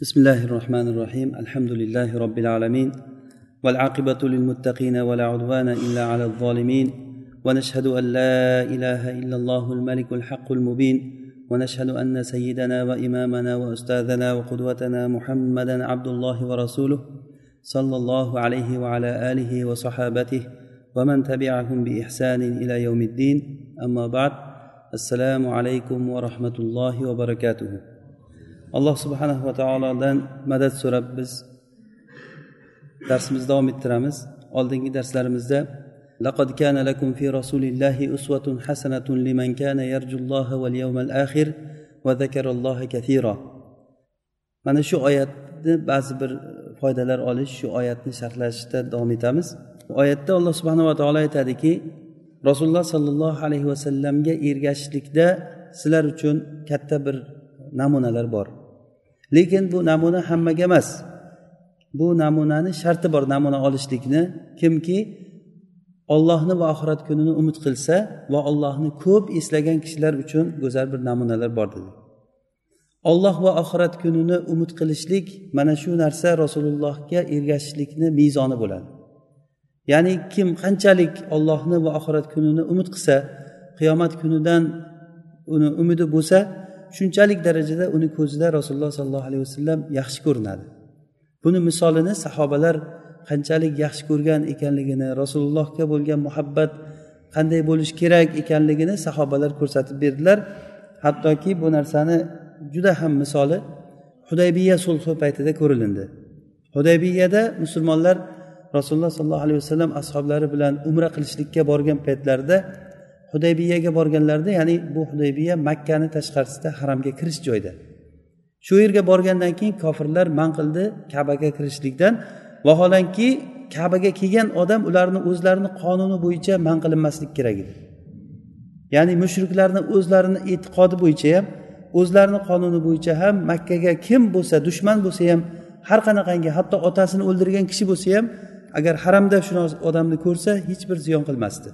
بسم الله الرحمن الرحيم. الحمد لله رب العالمين والعاقبة للمتقين ولا عدوان إلا على الظالمين ونشهد أن لا إله إلا الله الملك الحق المبين ونشهد أن سيدنا وإمامنا وأستاذنا وقدوتنا محمدا عبد الله ورسوله صلى الله عليه وعلى آله وصحابته ومن تبعهم بإحسان إلى يوم الدين. أما بعد السلام عليكم ورحمة الله وبركاته. alloh subhanahu va taolodan madad so'rab biz darsimizni davom ettiramiz oldingi darslarimizda لقد كان لكم في رسول الله أسوة حسنة لمن كان يرجو الله واليوم الآخر وذكر الله كثيرا mana shu oyatni ba'zi bir foydalar olish shu oyatni sharhlashda davom etamiz oyatda alloh subhanava taolo aytadiki rasululloh sollallohu alayhi vasallamga ergashishlikda sizlar uchun katta bir namunalar bor Lekin bu namuna hammaga emas. Bu namunani sharti bor namuna olishlikni. Kimki ollohni va oxirat kunini umid qilsa va ollohni ko'p eslagan kishilar uchun go'zal bir namunalar bor dedi. Olloh va oxirat kunini umid qilishlik mana shu narsa rasulullohga ergashishlikni mezoni bo'ladi. Ya'ni kim qanchalik ollohni va oxirat kunini umid qilsa qiyomat kunidan uni umidi bo'lsa shunchalik darajada uni ko'zida rasululloh sollallohu alayhi vasallam yaxshi ko'rinadi. Buni misolini sahobalar qanchalik yaxshi ko'rgan ekanligini rasulullohga bo'lgan muhabbat qanday bo'lishi kerak ekanligini sahobalar ko'rsatib berdilar. Hattoki bu narsani juda ham misoli hudaybiya sulhi paytida ko'rilindi. Hudaybiyada musulmonlar rasululloh sollallohu alayhi vasallam ashoblari bilan umra qilishlikka borgan paytlarida hudaybiyaga borganlarida ya'ni bu hudaybiya makkani tashqarisida haramga kirish joyda shu yerga borgandan keyin kofirlar man qildi kabaga kirishlikdan. Vaholanki kabaga kelgan odam ularni o'zlarini qonuni bo'yicha man qilinmaslik kerak edi. Ya'ni mushriklarni o'zlarini e'tiqodi bo'yicha ham o'zlarini qonuni bo'yicha ham makkaga kim bo'lsa dushman bo'lsa ham har qanaqangi hatto otasini o'ldirgan kishi bo'lsa ham agar haramda shunaqa odamni ko'rsa hech bir ziyon qilmasdi.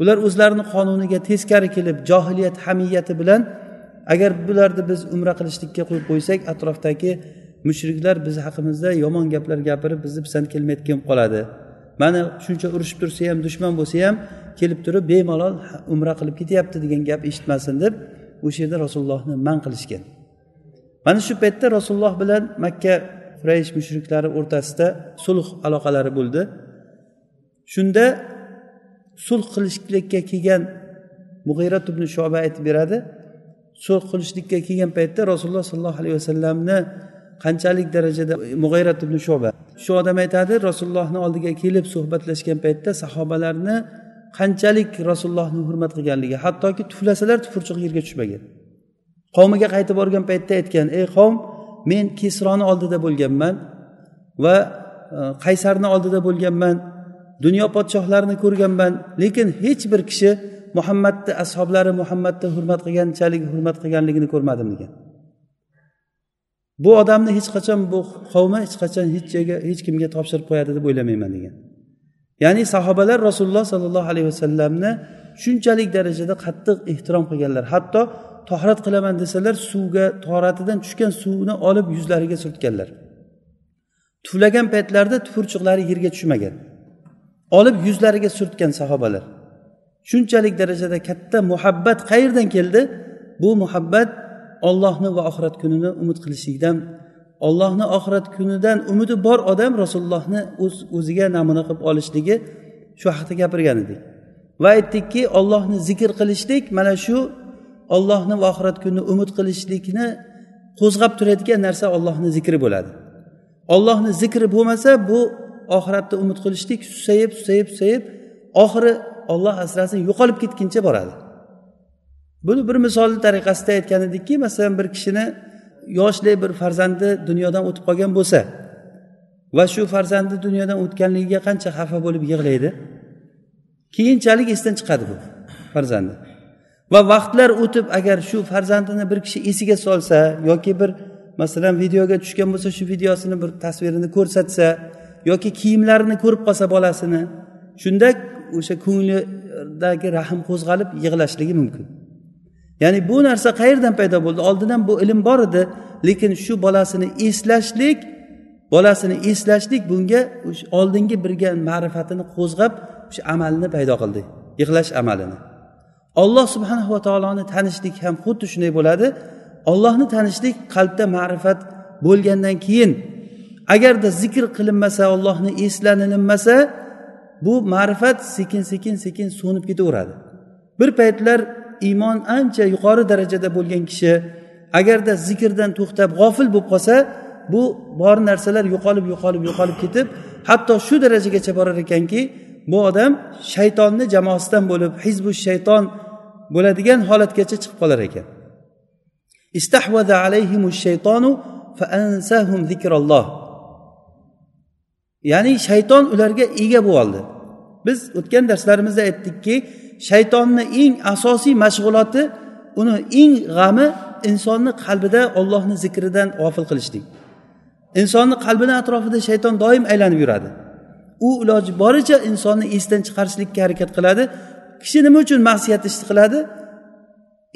Ular o'zlarini qonuniga teskari kelib johiliyat hamiyati bilan agar bularni biz umra qilishlikka qo'yib qo'ysak atrofdagi mushriklar biz haqimizda yomon gaplar gapirib bizni pisand kelmayotgan qoladi. Mana shuncha urushib tursa ham dushman bo'lsa ham kelib turib bemalol umra qilib ketyapti degan gap eshitmasin deb o'sha yerda rasulullohni man qilishgan. Mana shu paytda rasululloh bilan makka quraysh mushriklari o'rtasida sulh aloqalari bo'ldi. Shunda sulh qilishlikka kelgan mug'iyrat ibn shoba aytib beradi. Sulh qilishlikka kelgan paytda rasululloh sollallohu alayhi vasallamni qanchalik darajada mug'ayrat ibn shoba shu odam aytadi rasulullohni oldiga kelib suhbatlashgan paytda sahobalarni qanchalik rasulullohni hurmat qilganligi hattoki tuflasalar tupurchiq yerga tushmagan. Qavmiga qaytib borgan paytda aytgan ey qavm men kesroni oldida bo'lganman va e, qaysarni oldida bo'lganman. Dunyo podshohlarini ko'rganman lekin hech bir kishi muhammadni ashoblari muhammadni hurmat qilganchalik hurmat qilganligini ko'rmadim degan. Bu odamni hech qachon bu qavmi hech qachon hech joyga hech kimga topshirib qo'yadi deb o'ylamayman degan. Ya'ni sahobalar rasululloh sollallohu alayhi vasallamni shunchalik darajada qattiq ehtirom qilganlar. Hatto tohrat qilaman desalar suvga tohratidan tushgan suvni olib yuzlariga surtganlar. Tuflagan paytlarida tupurchiqlari yerga tushmagan. Olib yuzlariga surtgan sahobalar. Shunchalik darajada katta muhabbat qayerdan keldi? Bu muhabbat ollohni va oxirat kunini umid qilishlikdan ollohni oxirat kunidan umidi bor odam rasulullohni o'ziga o'ziga namuna qilib olishligi shu haqida gapirgan edik. Va aytdikki ollohni zikr qilishlik mana shu ollohni va oxirat kunini umid qilishlikni qo'zg'ab turadigan narsa ollohni zikri bo'ladi. Ollohni zikri bo'lmasa bu oxiratda umid qilishlik susayib susayib susayib oxiri olloh asrasin yo'qolib ketguncha boradi. Buni bir misolni tariqasida aytgan edikki masalan bir kishini yoshli bir farzandi dunyodan o'tib qolgan bo'lsa va shu farzandi dunyodan o'tganligiga qancha xafa bo'lib yig'laydi? Keyinchalik esdan chiqadi bu farzandi. Va vaqtlar o'tib agar shu farzandini bir kishi esiga solsa yoki bir masalan videoga tushgan bo'lsa shu videosini bir tasvirini ko'rsatsa yoki kiyimlarini ko'rib qolsa bolasini shunda o'sha ko'nglidagi rahm qo'zg'alib yig'lashligi mumkin. Ya'ni bu narsa qayerdan paydo bo'ldi? Oldindan bu ilm bor edi lekin shu bolasini eslashlik bolasini eslashlik bunga oldingi birgan ma'rifatini qo'zg'ab o'sha amalni paydo qildi yig'lash amalini. Olloh subhanahu va taoloni tanishlik ham xuddi shunday bo'ladi. Ollohni tanishlik qalbda ma'rifat bo'lgandan keyin agarda zikr qilinmasa ollohni eslanilinmasa bu ma'rifat sekin sekin sekin so'nib ketaveradi. Bir paytlar iymon ancha yuqori darajada bo'lgan kishi agarda zikrdan to'xtab g'ofil bo'lib qolsa bu bor narsalar yo'qolib yo'qolib yo'qolib ketib hatto shu darajagacha borar ekanki bu odam shaytonni jamoasidan bo'lib hizbu shayton bo'ladigan holatgacha chiqib qolar ekan. Istahvada alayhimu shaytonu ansahum zikralloh. Ya'ni shayton ularga ega bo'lib oldi biz o'tgan darslarimizda aytdikki shaytonni eng asosiy mashg'uloti uni eng g'ami insonni qalbida ollohni zikridan g'ofil qilishlik. Insonni qalbini atrofida shayton doim aylanib yuradi. U iloji boricha insonni esdan chiqarishlikka harakat qiladi. Kishi nima uchun ma'siyat ishni qiladi?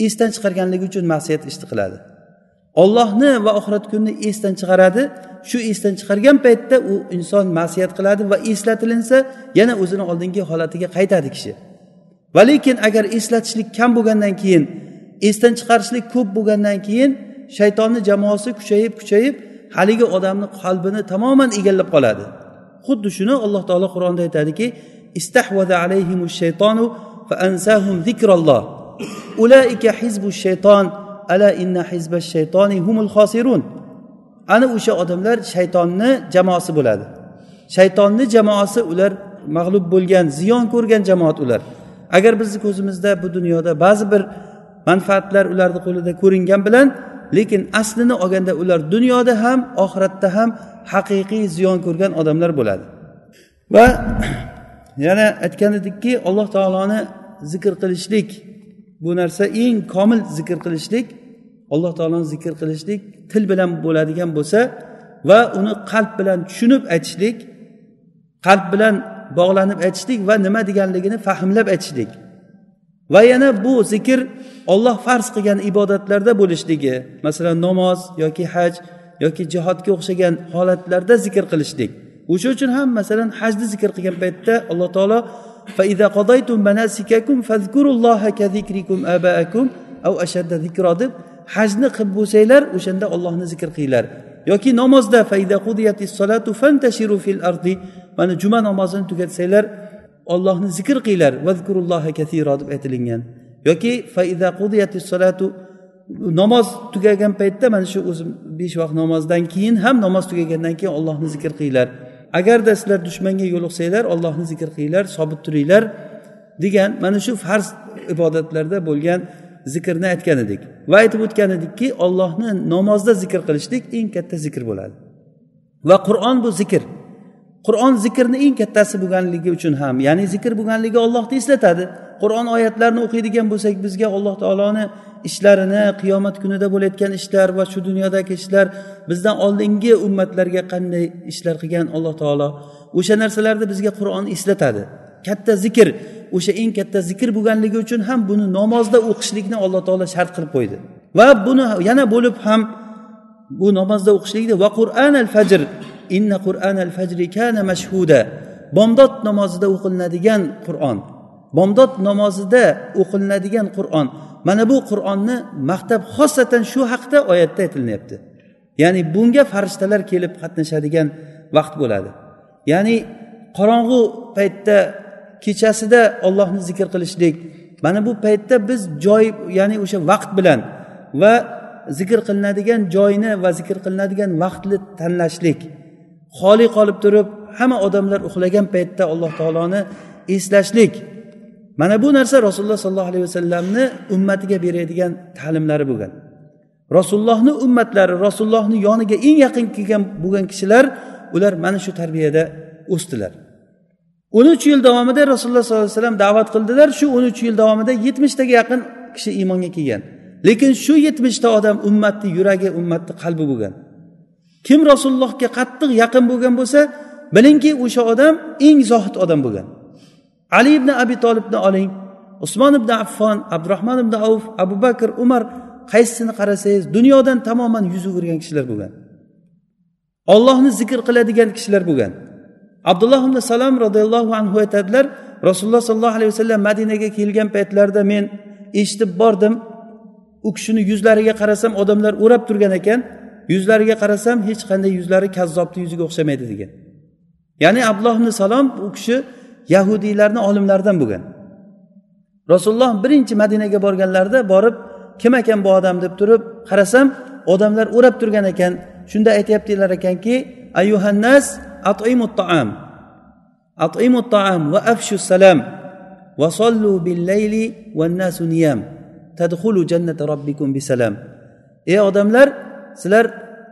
Esdan chiqarganligi uchun ma'siyat ishni qiladi. Ollohni va oxirat kunini esdan chiqaradi. Shu esdan chiqargan paytda u inson ma'siyat qiladi va eslatilinsa yana o'zini oldingi holatiga qaytadi kishi. Va lekin agar eslatishlik kam bo'lgandan keyin esdan chiqarishlik ko'p bo'lgandan keyin shaytonni jamoasi kuchayib kuchayib haligi odamni qalbini tamoman egallab qoladi. Xuddi shuni alloh taolo qur'onda aytadiki istahvaza alayhimu shaytonu fa ansahum zikralloh ulaika hizbu shayton ala inna hizba shaytoni humul xosirun ana o'sha odamlar shaytonni jamoasi bo'ladi. Shaytonni jamoasi ular mag'lub bo'lgan ziyon ko'rgan jamoat ular. Agar bizni ko'zimizda bu dunyoda ba'zi bir manfaatlar ularni qo'lida ko'ringan bilan lekin aslini olganda ular dunyoda ham oxiratda ham haqiqiy ziyon ko'rgan odamlar bo'ladi. Va yana aytgan edikki alloh taoloni zikr qilishlik bu narsa eng komil zikr qilishlik alloh taoloni zikr qilishlik til bilan bo'ladigan bo'lsa va uni qalb bilan tushunib aytishlik qalb bilan bog'lanib aytishlik va nima deganligini fahmlab aytishlik. Va yana bu zikr olloh farz qilgan ibodatlarda bo'lishligi masalan namoz yoki haj yoki jihodga o'xshagan holatlarda zikr qilishlik. O'sha uchun ham masalan hajni zikr qilgan paytda alloh taolo deb hajni qilib bo'lsanglar o'shanda ollohni zikr qilinglar. Yoki namozda mana juma namozini tugatsanglar ollohni zikr qilinglar. Deb aytilingan yoki namoz tugagan paytda mana shu o'zim besh vaqt namozdan keyin ham namoz tugagandan keyin ollohni zikr qilinglar. Agarda sizlar dushmanga yo'liqsanglar ollohni zikr qilinglar sobit turinglar degan mana shu farz ibodatlarda bo'lgan zikrni aytgan edik va aytib o'tgan edikki ollohni namozda zikr qilishlik eng katta zikr bo'ladi. Va qur'on bu zikr. Qur'on zikrni eng kattasi bo'lganligi uchun ham ya'ni zikr bo'lganligi ollohni eslatadi. Qur'on oyatlarini o'qiydigan bo'lsak bizga alloh taoloni ishlarini qiyomat kunida bo'layotgan ishlar va shu dunyodagi ishlar bizdan oldingi ummatlarga qanday ishlar qilgan alloh taolo o'sha narsalarni bizga qur'on eslatadi. Katta zikr. O'sha eng katta zikr bo'lganligi uchun ham buni namozda o'qishlikni alloh taolo shart qilib qo'ydi. Va buni yana bo'lib ham bu namozda o'qishlikni va qur'an al fajr inna qur'an al fajri kana mashhuda. Bomdod namozida o'qilinadigan qur'on. Bomdod namozida o'qilinadigan qur'on. Mana bu qur'onni maqtab xosatan shu haqda oyatda aytilinyapti. Ya'ni bunga farishtalar kelib qatnashadigan vaqt bo'ladi. Ya'ni qorong'u paytda kechasida ollohni zikr qilishlik. Mana bu paytda biz joy ya'ni o'sha vaqt bilan va zikr qilinadigan joyni va zikr qilinadigan vaqtni tanlashlik. Xoli qolib turib hamma odamlar uxlagan paytda alloh taoloni eslashlik. Mana bu narsa rasululloh sollallohu alayhi vasallamni ummatiga beradigan ta'limlari bo'lgan. Rasulullohni ummatlari rasulullohni yoniga eng yaqin kelgan bo'lgan kishilar ular mana shu tarbiyada o'sdilar. O'n uch yil davomida rasululloh sollallohu alayhi vasallam da'vat qildilar. Shu o'n uch yil davomida yetmishtaga yaqin kishi iymonga kelgan. Lekin shu yetmishta odam ummatni yuragi ummatni qalbi bo'lgan. Kim rasulullohga qattiq yaqin bo'lgan bo'lsa bilingki o'sha odam eng zohid odam bo'lgan. Ali ibn abi tolibni oling usmon ibn affon abdurahmon ibn avf abu bakr umar qaysisini qarasangiz dunyodan tamoman yuz o'girgan kishilar bo'lgan. Ollohni zikr qiladigan kishilar bo'lgan. Abdulloh ibn salam roziyallohu anhu aytadilar rasululloh sollallohu alayhi vasallam madinaga kelgan paytlarida men eshitib bordim. U kishini yuzlariga qarasam odamlar o'rab turgan ekan. Yuzlariga qarasam hech qanday yuzlari kazzobni yuziga o'xshamaydi degan. Ya'ni abdulloh ibn salom u kishi yahudiylarni olimlaridan bo'lgan. Rasululloh birinchi madinaga borganlarida borib kim ekan bu odam? deb turib qarasam odamlar o'rab turgan ekan. Shunda aytyaptilar ekanki ayuhannas atimut taam atimut taam va afshu salam va sollu bil layli van nasu niyam tadxulu jannata robbikum bisalam ey odamlar sizlar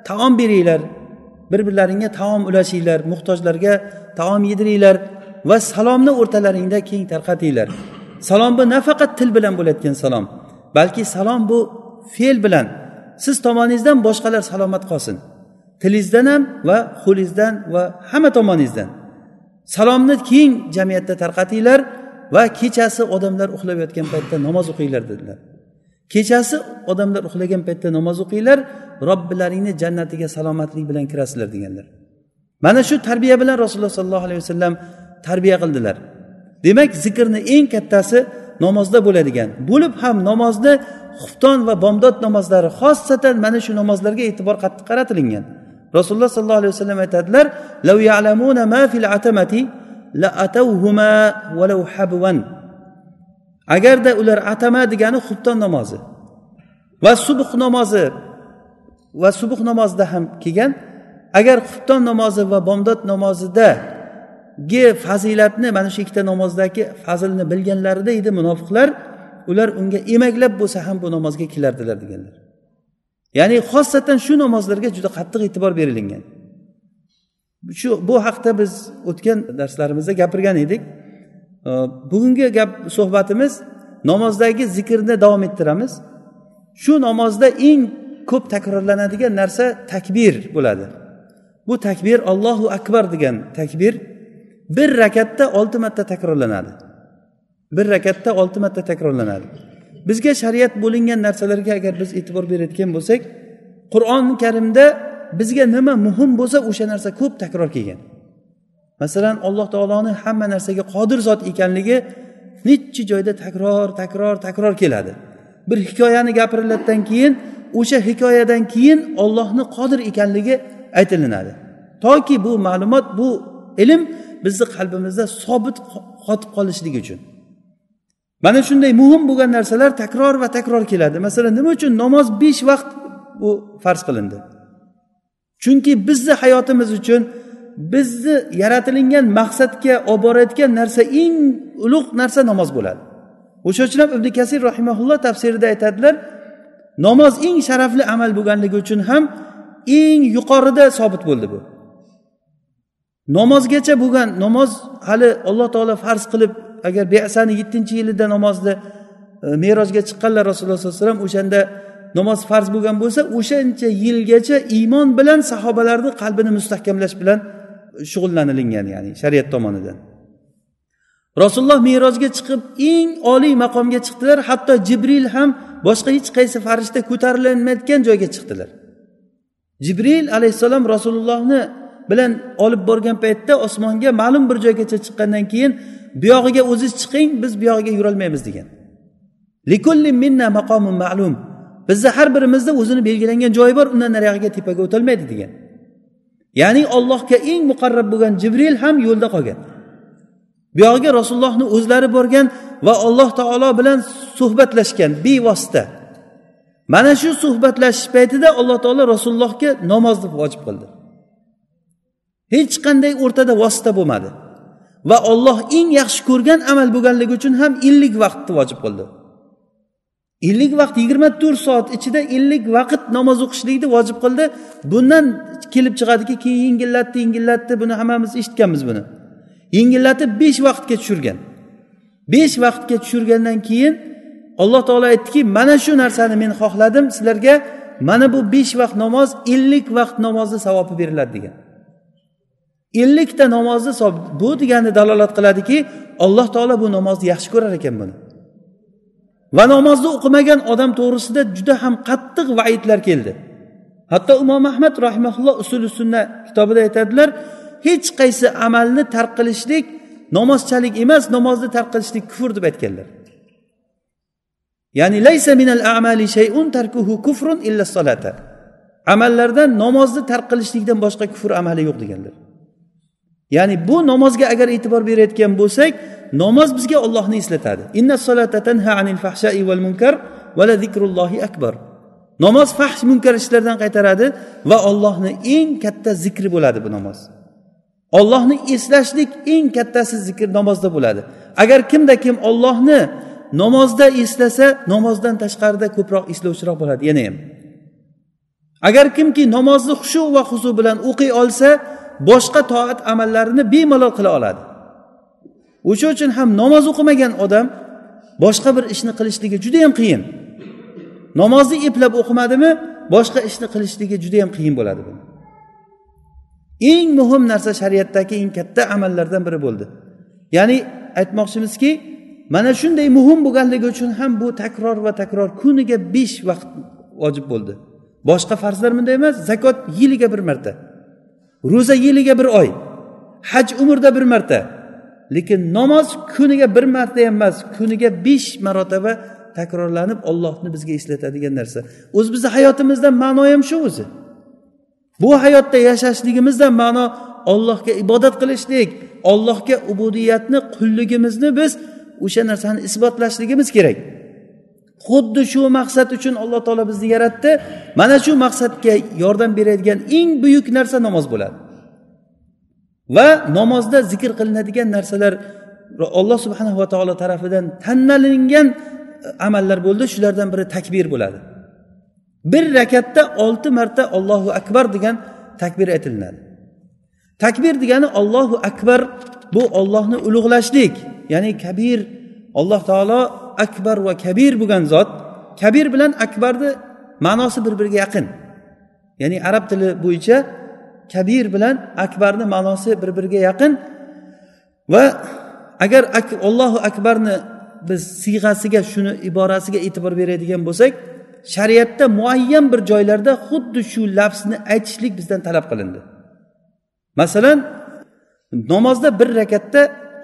taom beringlar bir birlaringga taom ulashinglar muhtojlarga taom yediringlar va salomni o'rtalaringda keng tarqatinglar salom bu nafaqat til bilan bo'layotgan salom balki salom bu fe'l bilan siz tomoningizdan boshqalar salomat qolsin tilingizdan ham va qo'lingizdan va hamma tomoningizdan. Salomni keng jamiyatda tarqatinglar va kechasi odamlar uxlab yotgan paytda namoz o'qinglar dedilar. Kechasi odamlar uxlagan paytda namoz o'qinglar robbilaringni jannatiga salomatlik bilan kirasizlar deganlar. Mana shu tarbiya bilan rasululloh sollallohu alayhi vasallam tarbiya qildilar. Demak zikrni eng kattasi namozda bo'ladigan bo'lib ham namozni xufton va bomdod namozlari xossatan mana shu namozlarga e'tibor qattiq qaratilingan rasululloh sollallohu alayhi vasallam aytadilar lav ya'lamuna ma fil atamati la atawhuma walau habwan. Agarda ular atama degani xubton namozi va subh namozi va subh namozida ham kelgan agar xufton namozi va bomdod namozidagi fazilatni mana shu ikkita namozdagi fazilni bilganlarida edi munofiqlar ular unga emaklab bo'lsa ham bu namozga kelardilar deganlar. Ya'ni xossatan shu namozlarga juda qattiq e'tibor berilingan. Shu bu haqda biz o'tgan darslarimizda gapirgan edik. Bugungi gap suhbatimiz namozdagi zikrni davom ettiramiz. Shu namozda eng ko'p takrorlanadigan narsa takbir bo'ladi. Bu takbir allohu akbar degan takbir bir rakatda olti marta takrorlanadi. Bir rakatda olti marta takrorlanadi. Bizga shariat bo'lingan narsalarga agar biz e'tibor berayotgan bo'lsak qur'oni karimda bizga nima muhim bo'lsa o'sha narsa ko'p takror kelgan. Masalan alloh taoloni hamma narsaga qodir zot ekanligi nechi joyda takror takror takror keladi. Bir hikoyani gapiriladidan keyin o'sha hikoyadan keyin ollohni qodir ekanligi aytilinadi toki bu ma'lumot bu ilm bizni qalbimizda sobit qotib qolishligi uchun. Mana shunday muhim bo'lgan narsalar takror va takror keladi. Masalan nima uchun namoz besh vaqt bu farz qilindi? Chunki bizni hayotimiz uchun bizni yaratilingan maqsadga olib borayotgan narsa eng ulug' narsa namoz bo'ladi. O'sha uchun ham ibn kasir rahimaulloh tafsirida aytadilar namoz eng sharafli amal bo'lganligi uchun ham eng yuqorida sobit bo'ldi bu. Namozgacha bo'lgan namoz hali alloh taolo farz qilib agar besani yettinchi yilida namozni e, merojga chiqqanlar rasululloh sollallohu alayhi vasallam o'shanda namoz farz bo'lgan bo'lsa o'shancha yilgacha iymon bilan sahobalarni qalbini mustahkamlash bilan shug'ullanilingan ya'ni shariat tomonidan. Rasululloh merojga chiqib eng oliy maqomga chiqdilar. Hatto jibril ham boshqa hech qaysi farishta ko'tarilmayotgan joyga chiqdilar. Jibril alayhissalom rasulullohni bilan olib borgan paytda osmonga ma'lum bir joygacha chiqqandan keyin buyog'iga o'ziz chiqing biz buyog'iga yurolmaymiz degan. Minna maqomun ma'lum. Bizni har birimizni o'zini belgilangan joyi bor undan nariyog'iga tepaga o'tolmaydi degan. Ya'ni ollohga eng muqarrab bo'lgan jibril ham yo'lda qolgan. Buyog'iga rasulullohni o'zlari borgan va alloh taolo bilan suhbatlashgan bevosita. Mana shu suhbatlashish paytida alloh taolo rasulullohga namozni vojib qildi. Hech qanday o'rtada vosita bo'lmadi. Va olloh eng yaxshi ko'rgan amal bo'lganligi uchun ham ellik vaqtni vojib qildi ellik vaqt yigirma to'rt soat ichida ellik vaqt namoz o'qishlikni vojib qildi. Bundan kelib chiqadiki keyin yengillatdi yengillatdi buni hammamiz eshitganmiz buni. Yengillatib besh vaqtga tushirgan. Besh vaqtga tushirgandan keyin alloh taolo aytdiki mana shu narsani men xohladim sizlarga mana bu besh vaqt namoz ellik vaqt namozni savobi beriladi degan. Ellikta namozni bu degani dalolat qiladiki alloh taolo bu namozni yaxshi ko'rar ekan buni. Va namozni o'qimagan odam to'g'risida juda ham qattiq vaidlar keldi. Hatto imom ahmad rahimaulloh usuli sunna kitobida aytadilar hech qaysi amalni tark qilishlik namozchalik emas namozni tark qilishlik kufr deb aytganlar. Ya'ni laysa minal amali shay'un tarkuhu kufrun illa solata amallardan namozni tark qilishlikdan boshqa kufr amali yo'q deganlar. Ya'ni bu namozga agar e'tibor berayotgan bo'lsak namoz bizga ollohni eslatadi. Inna solata tanha anil fahshai val munkar vala zikrullohi akbar. Namoz fahsh munkar ishlardan qaytaradi va ollohni eng katta zikri bo'ladi bu namoz. Ollohni eslashlik eng kattasi zikr namozda bo'ladi. Agar kimda kim ollohni namozda eslasa namozdan tashqarida ko'proq eslovchiroq bo'ladi yana ham. Agar kimki namozni xushu va huzu bilan o'qiy olsa boshqa toat amallarini bemalol qila oladi. O'sha uchun ham namoz o'qimagan odam boshqa bir ishni qilishligi juda yam qiyin. Namozni eplab o'qimadimi boshqa ishni qilishligi juda yam qiyin bo'ladi bu. Eng muhim narsa shariatdagi eng katta amallardan biri bo'ldi. Ya'ni aytmoqchimizki mana shunday muhim bo'lganligi uchun ham bu takror va takror kuniga besh vaqt vojib bo'ldi. Boshqa farzlar bunday emas zakot yiliga bir marta. Ro'za yiliga bir oy. Haj umrda bir marta. Lekin namoz kuniga bir marta ham emas kuniga besh marotaba takrorlanib ollohni bizga eslatadigan narsa. O'zi bizni hayotimizdan ma'no ham shu o'zi. Bu hayotda yashashligimizdan ma'no ollohga ibodat qilishlik ollohga ubudiyatni qulligimizni biz o'sha narsani isbotlashligimiz kerak. Xuddi shu maqsad uchun alloh taolo bizni yaratdi. Mana shu maqsadga yordam beradigan eng buyuk narsa namoz bo'ladi. Va namozda zikr qilinadigan narsalar alloh subhanahu va taolo tarafidan tanlalingan e, amallar bo'ldi. Shulardan biri takbir bo'ladi. Bir rakatda olti marta ollohu akbar degan takbir aytilinadi. Takbir degani ollohu akbar bu ollohni ulug'lashlik ya'ni kabir alloh taolo akbar va kabir bo'lgan zot kabir bilan akbarni ma'nosi bir biriga yaqin. Ya'ni arab tili bo'yicha kabir bilan akbarni ma'nosi bir biriga yaqin va agar allohu akbarni biz siyg'asiga shuni iborasiga e'tibor beradigan bo'lsak shariatda muayyan bir joylarda xuddi shu lafzni aytishlik bizdan talab qilindi. Masalan namozda bir rakatda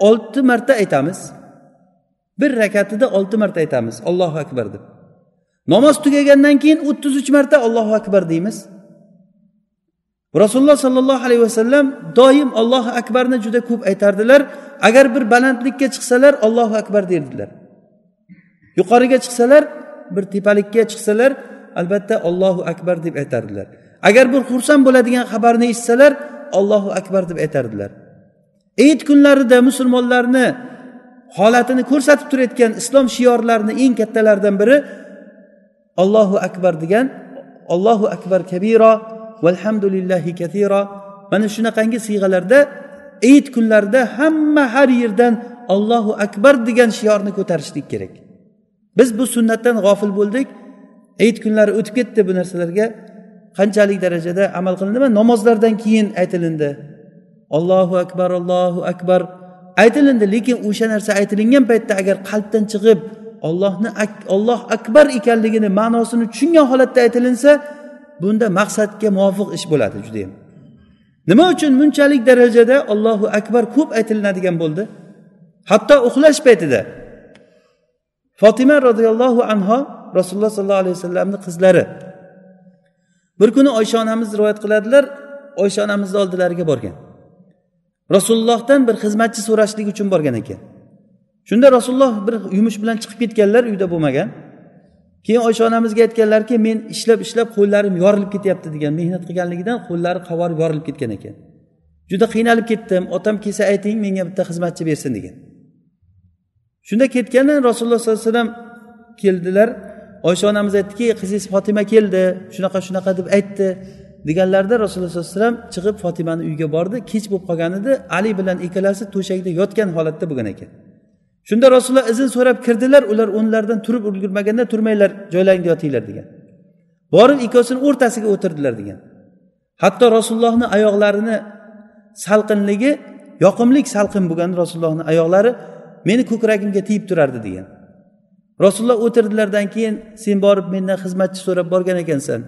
olti marta aytamiz. Bir rakatida olti marta aytamiz allohu akbar deb. Namoz tugagandan keyin o'ttiz uch marta allohu akbar deymiz. Rasululloh sollallohu alayhi vasallam doim allohu akbarni juda ko'p aytardilar. Agar bir balandlikka chiqsalar allohu akbar derdilar. Yuqoriga chiqsalar bir tepalikka chiqsalar albatta ollohu akbar deb aytardilar. Agar bir xursand bo'ladigan xabarni eshitsalar ollohu akbar deb aytardilar. Hayit kunlarida musulmonlarni holatini ko'rsatib turayotgan islom shiorlarini eng kattalaridan biri ollohu akbar degan ollohu akbar kabiro valhamdulillahi katiro mana shunaqangi siyg'alarda hayit kunlarida hamma har yerdan ollohu akbar degan shiorni ko'tarishlik kerak. Biz bu sunnatdan g'ofil bo'ldik. Hayit kunlari o'tib ketdi bu narsalarga. Qanchalik darajada amal qilindimi namozlardan keyin aytilindi. Ollohu akbar allohu akbar. Aytilindi lekin o'sha narsa aytilingan paytda agar qalbdan chiqib ollohni olloh akbar ekanligini ma'nosini tushungan holatda aytilinsa bunda maqsadga muvofiq ish bo'ladi judayam. Nima uchun bunchalik darajada ollohu akbar ko'p aytilinadigan bo'ldi? Hatto uxlash paytida. Fotima roziyallohu anho rasululloh sollallohu alayhi vasallamni qizlari. Bir kuni oysha onamiz rivoyat qiladilar oysha onamizni oldilariga borgan. Rasulullohdan bir xizmatchi so'rashlik uchun borgan ekan. Shunda rasululloh bir yumush bilan chiqib ketganlar uyda bo'lmagan. Keyin oysha onamizga aytganlarki men ishlab ishlab qo'llarim yorilib ketyapti degan mehnat qilganligidan qo'llari qavarib yorilib ketgan ekan. Juda qiynalib ketdim. Otam kelsa ayting menga bitta xizmatchi bersin degan. Shunda ketgandan rasululloh sollallohu alayhi vasallam keldilar. Oysha onamiz aytdiki qizingiz fotima keldi. Shunaqa shunaqa deb aytdi. Deganlarida rasululloh sollallohu alayhi vasallam chiqib fotimani uyiga bordi. Kech bo'lib qolgan edi. Ali bilan ikkalasi to'shakda yotgan holatda bo'lgan ekan. Shunda rasululloh izn so'rab kirdilar. Ular o'rnlaridan turib ulgurmaganda turmanglar joylaringda yotinglar degan. Borib ikkovsini o'rtasiga o'tirdilar degan. Hatto rasulullohni oyoqlarini salqinligi yoqimli salqin bo'lgan rasulullohni oyoqlari meni ko'kragimga tegib turardi degan. Rasululloh o'tirdilardan keyin sen borib mendan xizmatchi so'rab borgan ekansan.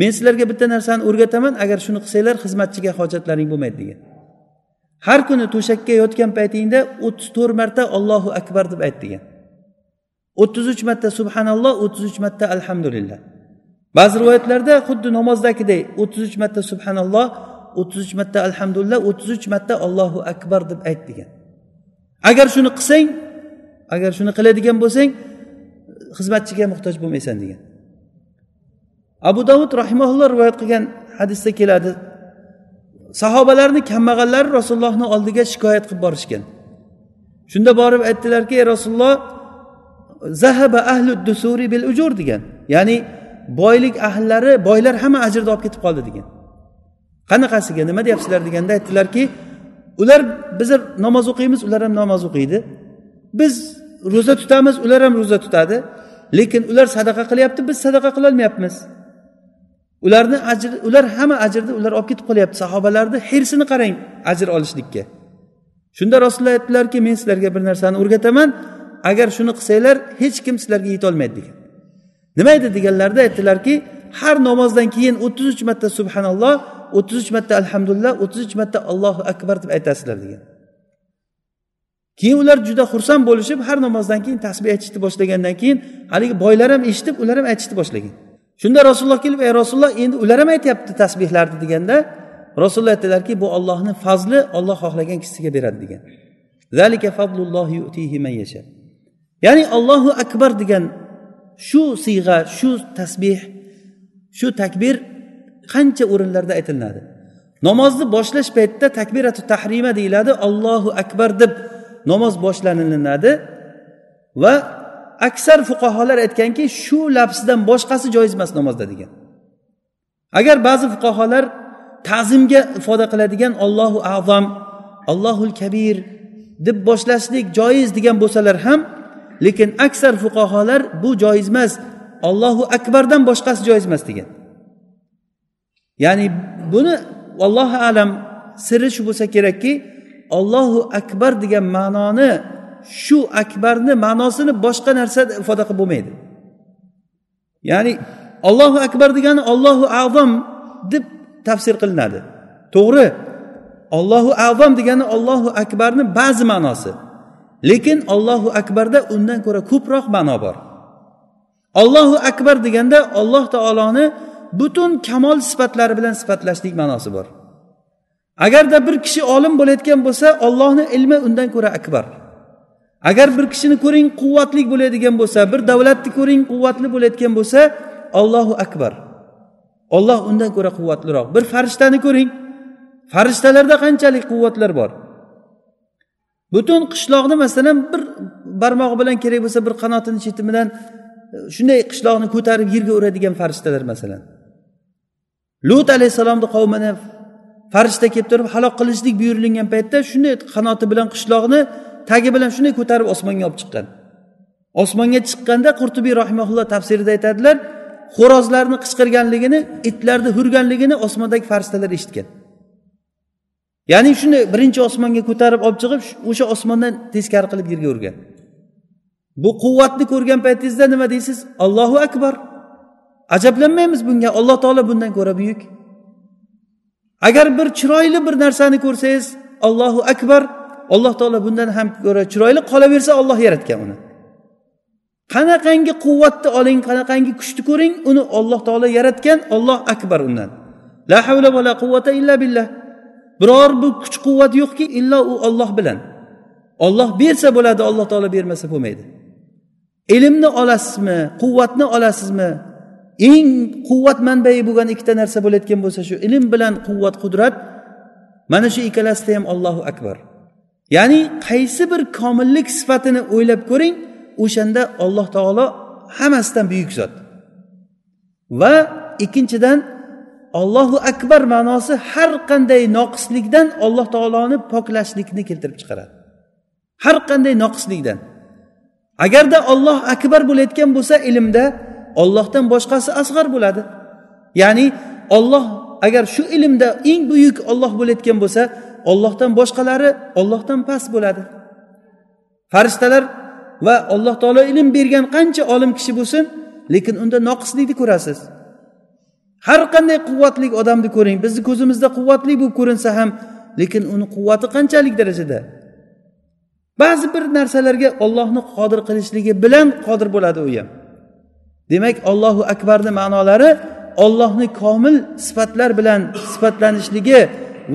Men sizlarga bitta narsani o'rgataman agar shuni qilsanglar xizmatchiga hojatlaring bo'lmaydi degan. Har kuni to'shakka yotgan paytingda o'ttiz to'rt marta ollohu akbar deb ayt degan. o'ttiz uch marta subhanalloh o'ttiz uch marta alhamdulillah. Ba'zi rivoyatlarda xuddi namozdagiday o'ttiz uch marta subhanalloh o'ttiz uch marta alhamdulillah o'ttiz uch marta allohu akbar deb ayt degan. Agar shuni qilsang agar shuni qiladigan bo'lsang xizmatchiga muhtoj bo'lmaysan degan. Abu davud rahimaulloh rivoyat qilgan hadisda keladi. Sahobalarni kambag'allari rasulullohni oldiga shikoyat qilib borishgan. Shunda borib aytdilarki ey rasululloh zahaba ahli dusuri bil ujur degan. Ya'ni boylik ahllari boylar hamma ajrni olib ketib qoldi degan. Qanaqasiga nima deyapsizlar? deganda aytdilarki ular biz namoz o'qiymiz ular ham namoz o'qiydi. Biz ro'za tutamiz ular ham ro'za tutadi. Lekin ular sadaqa qilyapti biz sadaqa qilolmayapmiz ularni ajri ular hamma ajrni ular olib ketib qolyapti. Sahobalarni hirsini qarang ajr olishlikka. Shunda rasululloh aytdilarki men sizlarga bir narsani o'rgataman. Agar shuni qilsanglar hech kim sizlarga yetolmaydi degan. Nima edi deganlarida aytdilarki har namozdan keyin o'ttiz uch marta subhanalloh o'ttiz uch marta alhamdulillah o'ttiz uch marta allohu akbar deb aytasizlar. degan. Keyin ular juda xursand bo'lishib har namozdan keyin tasbeh aytishni boshlagandan keyin haligi boylar ham eshitib ular ham aytishni boshlagan. Shunda rasululloh kelib ey rasululloh endi ular ham aytyapti tasbehlarni deganda rasululloh aytdilarki bu ollohni fazli olloh xohlagan kishisiga beradi degan. Ya'ni allohu akbar degan shu siyg'a shu tasbeh shu takbir qancha o'rinlarda aytilinadi. Namozni boshlash paytida takbiratu tahrima deyiladi allohu akbar deb namoz boshlanilinadi va aksar fuqarolar aytganki shu lafzdan boshqasi joiz emas namozda degan agar ba'zi fuqarolar ta'zimga ifoda qiladigan ollohu azam allohul kabir deb boshlashlik joiz degan bo'lsalar ham lekin aksar fuqarolar bu joiz emas ollohu akbardan boshqasi joiz emas degan. Ya'ni buni allohu alam siri shu bo'lsa kerakki ollohu akbar degan ma'noni shu akbarni ma'nosini boshqa narsada ifoda qilib bo'lmaydi. Ya'ni ollohu akbar degani ollohu azom deb tafsir qilinadi. To'g'ri ollohu azom degani ollohu akbarni ba'zi ma'nosi. Lekin ollohu akbarda undan ko'ra ko'proq ma'no bor. Ollohu akbar deganda olloh taoloni butun kamol sifatlari bilan sifatlashlik ma'nosi bor. Agarda bir kishi olim bo'layotgan bo'lsa ollohni ilmi undan ko'ra akbar. Agar bir kishini ko'ring quvvatli bo'ladigan bo'lsa bir davlatni ko'ring quvvatli bo'layotgan bo'lsa ollohu akbar. Olloh undan ko'ra quvvatliroq. Bir farishtani ko'ring. Farishtalarda qanchalik quvvatlar bor? Butun qishloqni masalan bir barmog'i bilan kerak bo'lsa bir qanotini cheti bilan e, shunday qishloqni ko'tarib yerga uradigan farishtalar masalan. Lut alayhissalomni qavmini farishta kelib turib halok qilishlik buyurilgan paytda shunday qanoti bilan qishloqni tagi bilan shunday ko'tarib osmonga olib chiqqan. Osmonga chiqqanda qurtubiy rahimaulloh tafsirida aytadilar xo'rozlarni qichqirganligini itlarni hurganligini osmondagi farishtalar eshitgan. Ya'ni shuni birinchi osmonga ko'tarib olib chiqib o'sha osmondan teskari qilib yerga urgan. Bu quvvatni ko'rgan paytingizda nima deysiz? Allohu akbar. Ajablanmaymiz bunga. Alloh taolo bundan ko'ra buyuk. Agar bir chiroyli bir narsani ko'rsangiz allohu akbar. Alloh taolo bundan ham ko'ra chiroyli qolaversa olloh yaratgan uni. Qanaqangi quvvatni oling qanaqangi kuchni ko'ring uni olloh taolo yaratgan olloh akbar undan. La havla va la quvvata illa billah. Biror bir kuch quvvat yo'qki illo u olloh bilan. Olloh bersa bo'ladi alloh taolo bermasa bo'lmaydi. Ilmni olasizmi quvvatni olasizmi? Eng quvvat manbai bo'lgan ikkita narsa bo'layotgan bo'lsa shu ilm bilan quvvat qudrat mana shu ikkalasida ham allohu akbar. Ya'ni qaysi bir komillik sifatini o'ylab ko'ring o'shanda alloh taolo hammasidan buyuk zot. Va ikkinchidan ollohu akbar ma'nosi har qanday noqislikdan alloh taoloni poklashlikni keltirib chiqaradi. Har qanday noqislikdan. Agarda olloh akbar bo'layotgan bo'lsa ilmda ollohdan boshqasi asg'ar bo'ladi. Ya'ni olloh agar shu ilmda eng buyuk olloh bo'layotgan bo'lsa ollohdan boshqalari ollohdan past bo'ladi. Farishtalar va alloh taolo ilm bergan qancha olim kishi bo'lsin lekin unda noqislikni ko'rasiz. Har qanday quvvatli odamni ko'ring. Bizni ko'zimizda quvvatli bo'lib ko'rinsa ham lekin uni quvvati qanchalik darajada? Ba'zi bir narsalarga ollohni qodir qilishligi bilan qodir bo'ladi u ham. Demak ollohu akbarni ma'nolari ollohni komil sifatlar bilan sifatlanishligi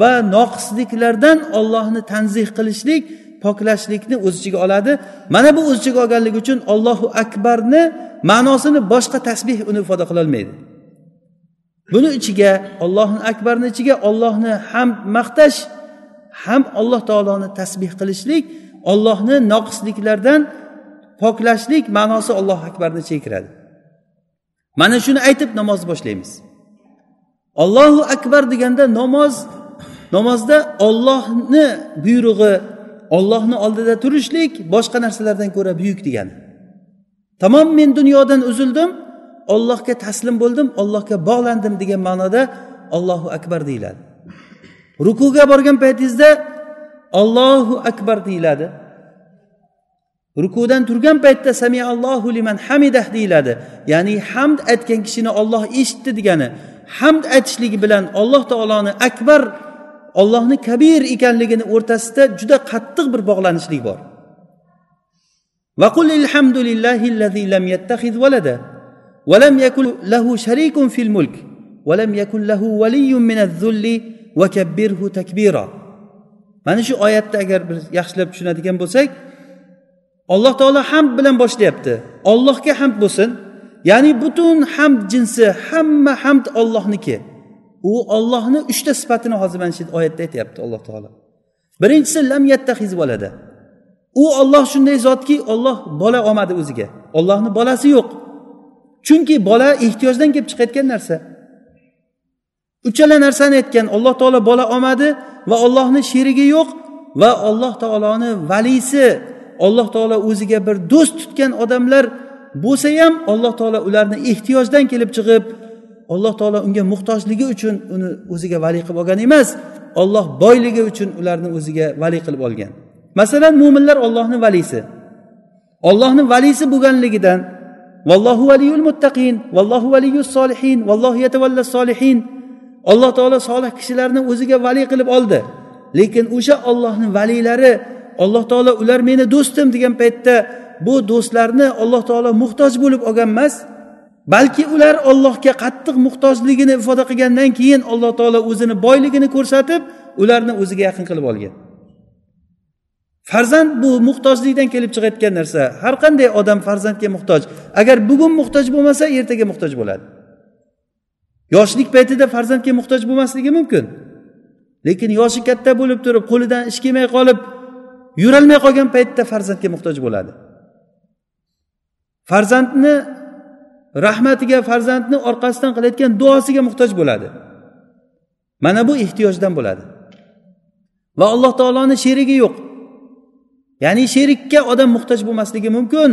va noqisliklardan ollohni tanzih qilishlik poklashlikni o'z ichiga oladi. Mana bu o'z ichiga olganligi uchun ollohu akbarni ma'nosini boshqa tasbih uni ifoda qilolmaydi buni ichiga ollohni akbarni ichiga ollohni ham maqtash ham alloh taoloni tasbih qilishlik ollohni noqisliklardan poklashlik ma'nosi ollohu akbarni ichiga kiradi. Mana shuni aytib namozni boshlaymiz. Ollohu akbar deganda namoz namozda ollohni buyrug'i ollohni oldida turishlik boshqa narsalardan ko'ra buyuk degani. Tamom men dunyodan uzildim ollohga taslim bo'ldim ollohga bog'landim degan ma'noda ollohu akbar deyiladi. Rukuga borgan paytingizda ollohu akbar deyiladi. Rukudan turgan paytda samiallohu liman hamidah deyiladi. Ya'ni hamd aytgan kishini olloh eshitdi degani. Hamd aytishligi bilan alloh taoloni akbar ollohni kabir ekanligini o'rtasida juda qattiq bir bog'lanishlik bor وقل الحمد لله الذي لم يتخذ ولدا ولم يكن له شريك في الملك ولم يكن له ولي من الذل وكبره تكبيرا mana shu oyatda agar biz yaxshilab tushunadigan bo'lsak alloh taolo hamd bilan boshlayapti ollohga hamd bo'lsin ya'ni butun hamd jinsi hamma hamd ollohniki u ollohni uchta sifatini hozir mana shu oyatda aytyapti alloh taolo. Birinchisi lam yattahiz bolada u olloh shunday zotki olloh bola olmadi o'ziga. Ollohni bolasi yo'q. Chunki bola ehtiyojdan kelib chiqayotgan narsa. Uchala narsani aytgan alloh taolo bola olmadi va ollohni sherigi yo'q va alloh taoloni valisi alloh taolo o'ziga bir do'st tutgan odamlar bo'lsa ham alloh taolo ularni ehtiyojdan kelib chiqib alloh taolo unga muhtojligi uchun uni o'ziga vali qilib olgan emas olloh boyligi uchun ularni o'ziga vali qilib olgan. Masalan mo'minlar ollohni valisi. Ollohni valisi bo'lganligidan vallohu valiyul muttaqin vallohu valiyus solihin vallohu yatavalla solihin. Alloh taolo solih kishilarni o'ziga vali qilib oldi. Lekin o'sha ollohni valiylari alloh taolo ular meni do'stim degan paytda bu do'stlarni alloh taolo muhtoj bo'lib olgan emas balki ular ollohga qattiq muhtojligini ifoda qilgandan keyin alloh taolo o'zini boyligini ko'rsatib ularni o'ziga yaqin qilib olgan. Farzand bu muhtojlikdan kelib chiqayotgan narsa. Har qanday odam farzandga muhtoj. Agar bugun muhtoj bo'lmasa ertaga muhtoj bo'ladi. Yoshlik paytida farzandga muhtoj bo'lmasligi mumkin. Lekin yoshi katta bo'lib turib qo'lidan ish kelmay qolib yurolmay qolgan paytda farzandga muhtoj bo'ladi. Farzandni rahmatiga farzandni orqasidan qilayotgan duosiga muhtoj bo'ladi. Mana bu ehtiyojdan bo'ladi. Va alloh taoloni sherigi yo'q. Ya'ni sherikka odam muhtoj bo'lmasligi mumkin.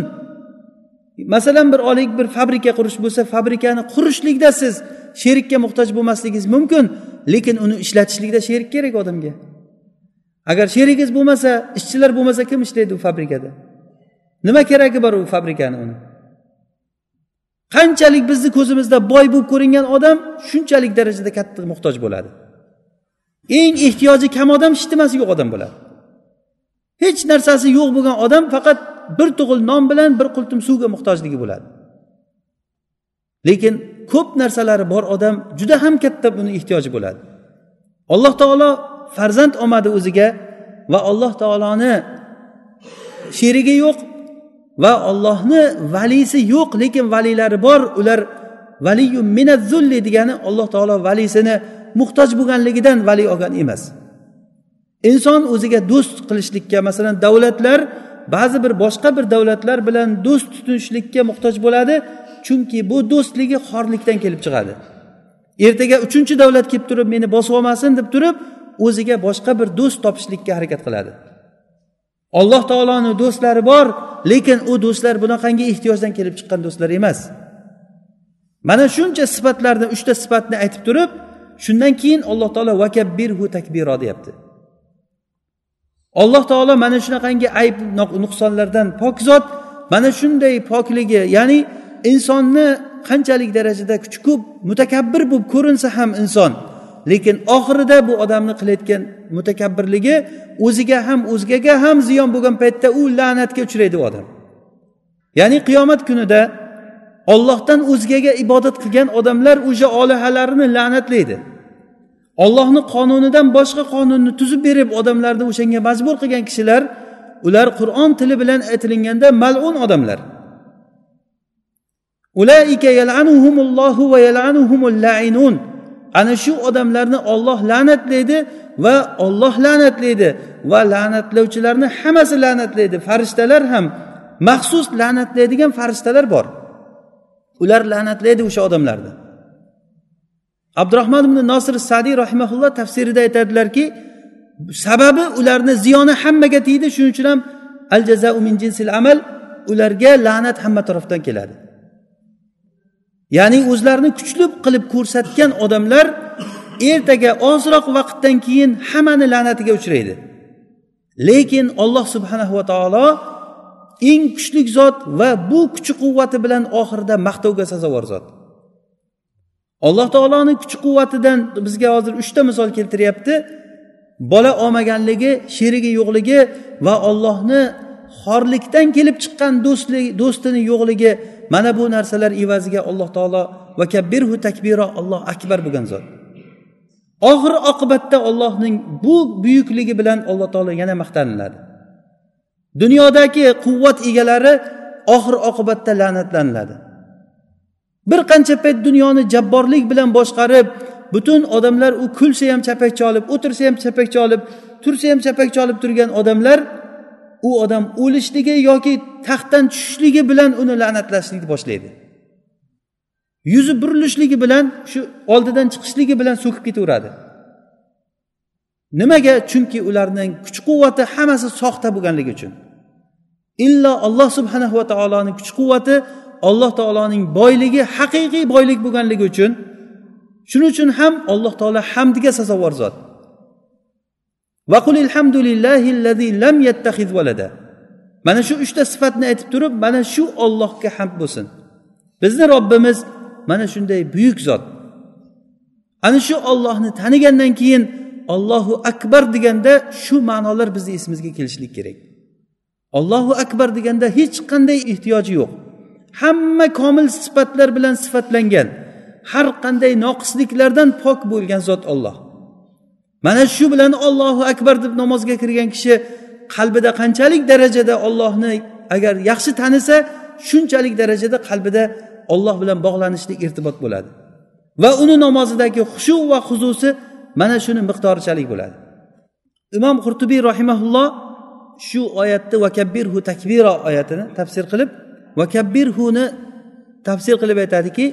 Masalan bir olaylik bir fabrika qurish bo'lsa fabrikani qurishlikda siz sherikka muhtoj bo'lmasligingiz mumkin lekin uni ishlatishlikda sherik kerak odamga. Agar sherigingiz bo'lmasa ishchilar bo'lmasa kim ishlaydi u fabrikada? Nima keragi bor u fabrikani uni? Qanchalik bizni ko'zimizda boy bo'lib ko'ringan odam shunchalik darajada katta muhtoj bo'ladi. Eng ehtiyoji kam odam hech nimasi yo'q odam bo'ladi. Hech narsasi yo'q bo'lgan odam faqat bir tug'il non bilan bir qultum suvga muhtojligi bo'ladi. Lekin ko'p narsalari bor odam juda ham katta buni ehtiyoji bo'ladi. Alloh taolo farzand olmadi o'ziga va alloh taoloni sherigi yo'q va ollohni valisi yo'q lekin valiylari bor. Ular valiyu minazzulli degani alloh taolo valisini muhtoj bo'lganligidan vali olgan emas. Inson o'ziga do'st qilishlikka masalan davlatlar ba'zi bir boshqa bir davlatlar bilan do'st tutinishlikka muhtoj bo'ladi chunki bu do'stligi xorlikdan kelib chiqadi. Ertaga uchinchi davlat kelib turib meni bosib olmasin deb turib o'ziga boshqa bir do'st topishlikka harakat qiladi. Alloh taoloni do'stlari bor lekin u do'stlar bunaqangi ehtiyojdan kelib chiqqan do'stlar emas. Mana shuncha sifatlarni uchta sifatni aytib turib shundan keyin alloh taolo vakabbirhu takbiro deyapti. Alloh taolo mana shunaqangi ayb nuqsonlardan pok zot mana shunday pokligi ya'ni insonni qanchalik darajada kuchi ko'p mutakabbir bo'lib ko'rinsa ham inson lekin oxirida bu odamni qilayotgan mutakabbirligi o'ziga ham o'zgaga ham ziyon bo'lgan paytda u la'natga uchraydi u odam. Ya'ni qiyomat kunida ollohdan o'zgaga ibodat qilgan odamlar o'sha olihalarini la'natlaydi. Ollohni qonunidan boshqa qonunni tuzib berib odamlarni o'shanga majbur qilgan kishilar ular qur'on tili bilan aytilinganda malun odamlar. Ulaika yalanuhumullohu va yalanuhumul lainun. Ana shu odamlarni olloh la'natlaydi va olloh la'natlaydi. Va la'natlovchilarni hammasi la'natlaydi. Farishtalar ham maxsus la'natlaydigan farishtalar bor. Ular la'natlaydi o'sha odamlarni. Abdurahmon ibn nosir sadiy rahimaulloh tafsirida aytadilarki sababi ularni ziyoni hammaga tegdi shuning uchun ham al jazau min jinsil amal ularga la'nat hamma tarafdan keladi. Ya'ni o'zlarini kuchli qilib ko'rsatgan odamlar ertaga ozroq vaqtdan keyin hammani la'natiga uchraydi. Lekin olloh subhanahu va taolo eng kuchli zot va bu kuchi quvvati bilan oxirida maqtovga sazovor zot. Alloh taoloni kuch quvvatidan bizga hozir uchta misol keltiryapti. Bola olmaganligi sherigi yo'qligi va ollohni xorlikdan kelib chiqqan do'stlik do'stini yo'qligi mana bu narsalar evaziga alloh taolo va kabbirhu takbiro alloh akbar bo'lgan zot. Oxir oqibatda ollohning bu buyukligi bilan alloh taolo yana maqtaniladi. Dunyodagi quvvat egalari oxir oqibatda la'natlaniladi. Bir qancha payt dunyoni jabborlik bilan boshqarib butun odamlar u kulsa ham chapakcha olib o'tirsa ham chapakcha olib tursa ham chapakcha olib turgan odamlar u odam o'lishligi yoki taxtdan tushishligi bilan uni la'natlashlikni boshlaydi. Yuzi burilishligi bilan shu oldidan chiqishligi bilan so'kib ketaveradi. Nimaga? Chunki ularning kuch quvvati hammasi soxta bo'lganligi uchun. Illo alloh subhanahu va taoloni kuch quvvati alloh taoloning boyligi haqiqiy boylik bo'lganligi uchun. Shuning uchun ham alloh taolo hamdiga sazovor zot. Mana shu uchta sifatni aytib turib mana shu ollohga hamd bo'lsin. Bizni robbimiz mana shunday buyuk zot. Ana shu ollohni tanigandan keyin ollohu akbar deganda shu ma'nolar bizni esimizga kelishlik kerak. Ollohu akbar deganda hech qanday ehtiyoji yo'q. Hamma komil sifatlar bilan sifatlangan har qanday noqisliklardan pok bo'lgan zot olloh mana shu bilan ollohu akbar deb namozga kirgan kishi qalbida qanchalik darajada ollohni agar yaxshi tanisa shunchalik darajada qalbida olloh bilan bog'lanishlik irtibot bo'ladi. Va uni namozidagi xushu va huzusi mana shuni miqdorichalik bo'ladi. Imom qurtubiy rahimaulloh shu oyatni vakabbirhu takbiro oyatini tafsir qilib vakabbirhuni tafsir qilib aytadiki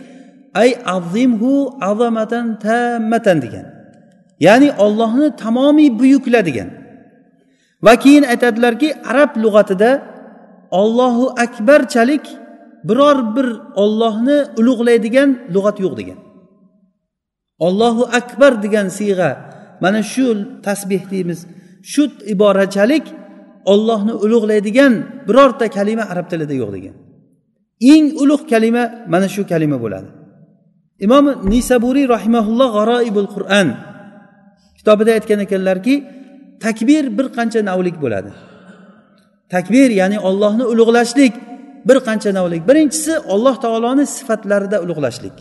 ay azimhu azamatan tammatan degan. Ya'ni ollohni tamomiy buyukladigan. Va keyin aytadilarki arab lug'atida ollohu akbarchalik biror bir ollohni ulug'laydigan lug'at yo'q degan. Ollohu akbar degan siyg'a mana shu tasbeh deymiz shu iborachalik ollohni ulug'laydigan birorta kalima arab tilida yo'q degan. Eng ulug' kalima mana shu kalima bo'ladi. Imom nisaburiy rahimaulloh g'aroibul qur'an kitobida aytgan ekanlarki takbir bir qancha navlik bo'ladi. Takbir ya'ni ollohni ulug'lashlik bir qancha navlik. Birinchisi olloh taoloni sifatlarida ulug'lashlik.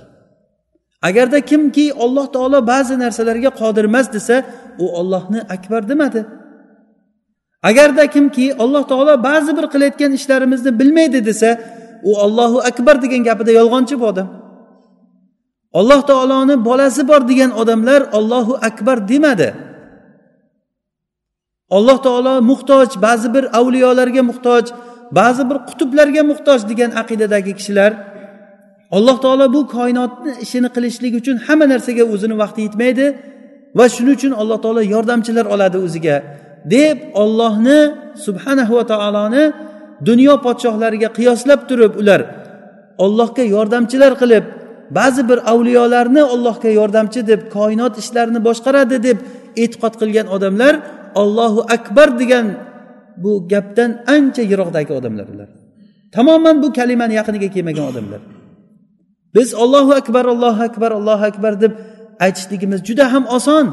Agarda kimki olloh taolo ba'zi narsalarga qodir emas desa u ollohni akbar demadi. Agarda kimki alloh taolo ba'zi bir qilayotgan ishlarimizni bilmaydi desa u ollohu akbar degan gapida yolg'onchi bu odam alloh taoloni bolasi bor degan odamlar ollohu akbar demadi. Alloh taolo muhtoj ba'zi bir avliyolarga muhtoj ba'zi bir qutblarga muhtoj degan aqidadagi kishilar alloh taolo bu koinotni ishini qilishlik uchun hamma narsaga o'zini vaqti yetmaydi va shuning uchun alloh taolo yordamchilar oladi o'ziga deb ollohni subhanahu va taoloni dunyo podshohlariga qiyoslab turib ular ollohga yordamchilar qilib ba'zi bir avliyolarni ollohga yordamchi deb koinot ishlarini boshqaradi deb e'tiqod qilgan odamlar ollohu akbar degan bu gapdan ancha yiroqdagi odamlar ular. Tamoman bu kalimani yaqiniga kelmagan odamlar. Biz ollohu akbar allohu akbar allohu akbar deb aytishligimiz juda ham oson.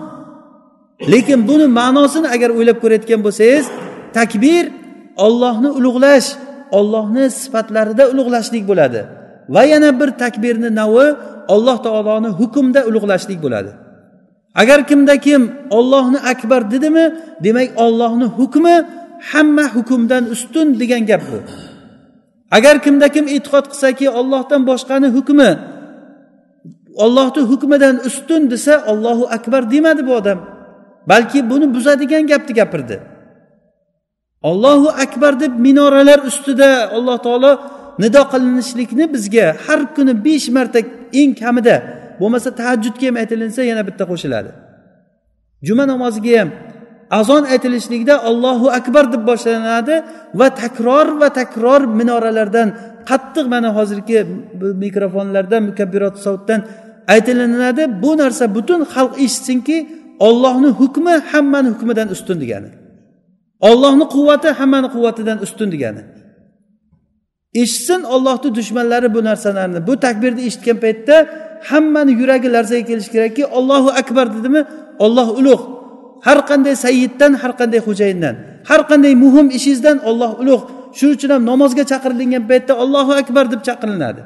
Lekin buni ma'nosini agar o'ylab ko'rayotgan bo'lsangiz takbir ollohni ulug'lash ollohni sifatlarida ulug'lashlik bo'ladi. Va yana bir takbirni navi alloh taoloni hukmda ulug'lashlik bo'ladi. Agar kimda kim ollohni akbar dedimi demak ollohni hukmi hamma hukmdan ustun degan gap bu. Agar kimda kim e'tiqod qilsaki ollohdan boshqani hukmi ollohni hukmidan ustun desa ollohu akbar demadi bu odam. Balki buni buzadigan gapni gapirdi. Ollohu akbar deb minoralar ustida alloh taolo nido qilinishlikni bizga har kuni besh marta eng kamida bo'lmasa tahajjudga ham aytilinsa yana bitta qo'shiladi. Juma namoziga ham azon aytilishlikda ollohu akbar deb boshlanadi va takror va takror minoralardan qattiq mana hozirgi mikrofonlardan mukabbirot savtdan aytilinadi. Bu narsa butun xalq eshitsinki ollohni hukmi hammani hukmidan ustun degani. Ollohni quvvati hammani quvvatidan ustun degani. Eshitsin ollohni dushmanlari bu narsalarni. Bu takbirni eshitgan paytda hammani yuragi larzaga kelishi kerakki ollohu akbar dedimi? Olloh ulug' har qanday sayyiddan har qanday xo'jayindan har qanday muhim ishingizdan olloh ulug' shuning uchun ham namozga chaqirilgan paytda ollohu akbar deb chaqiriladi.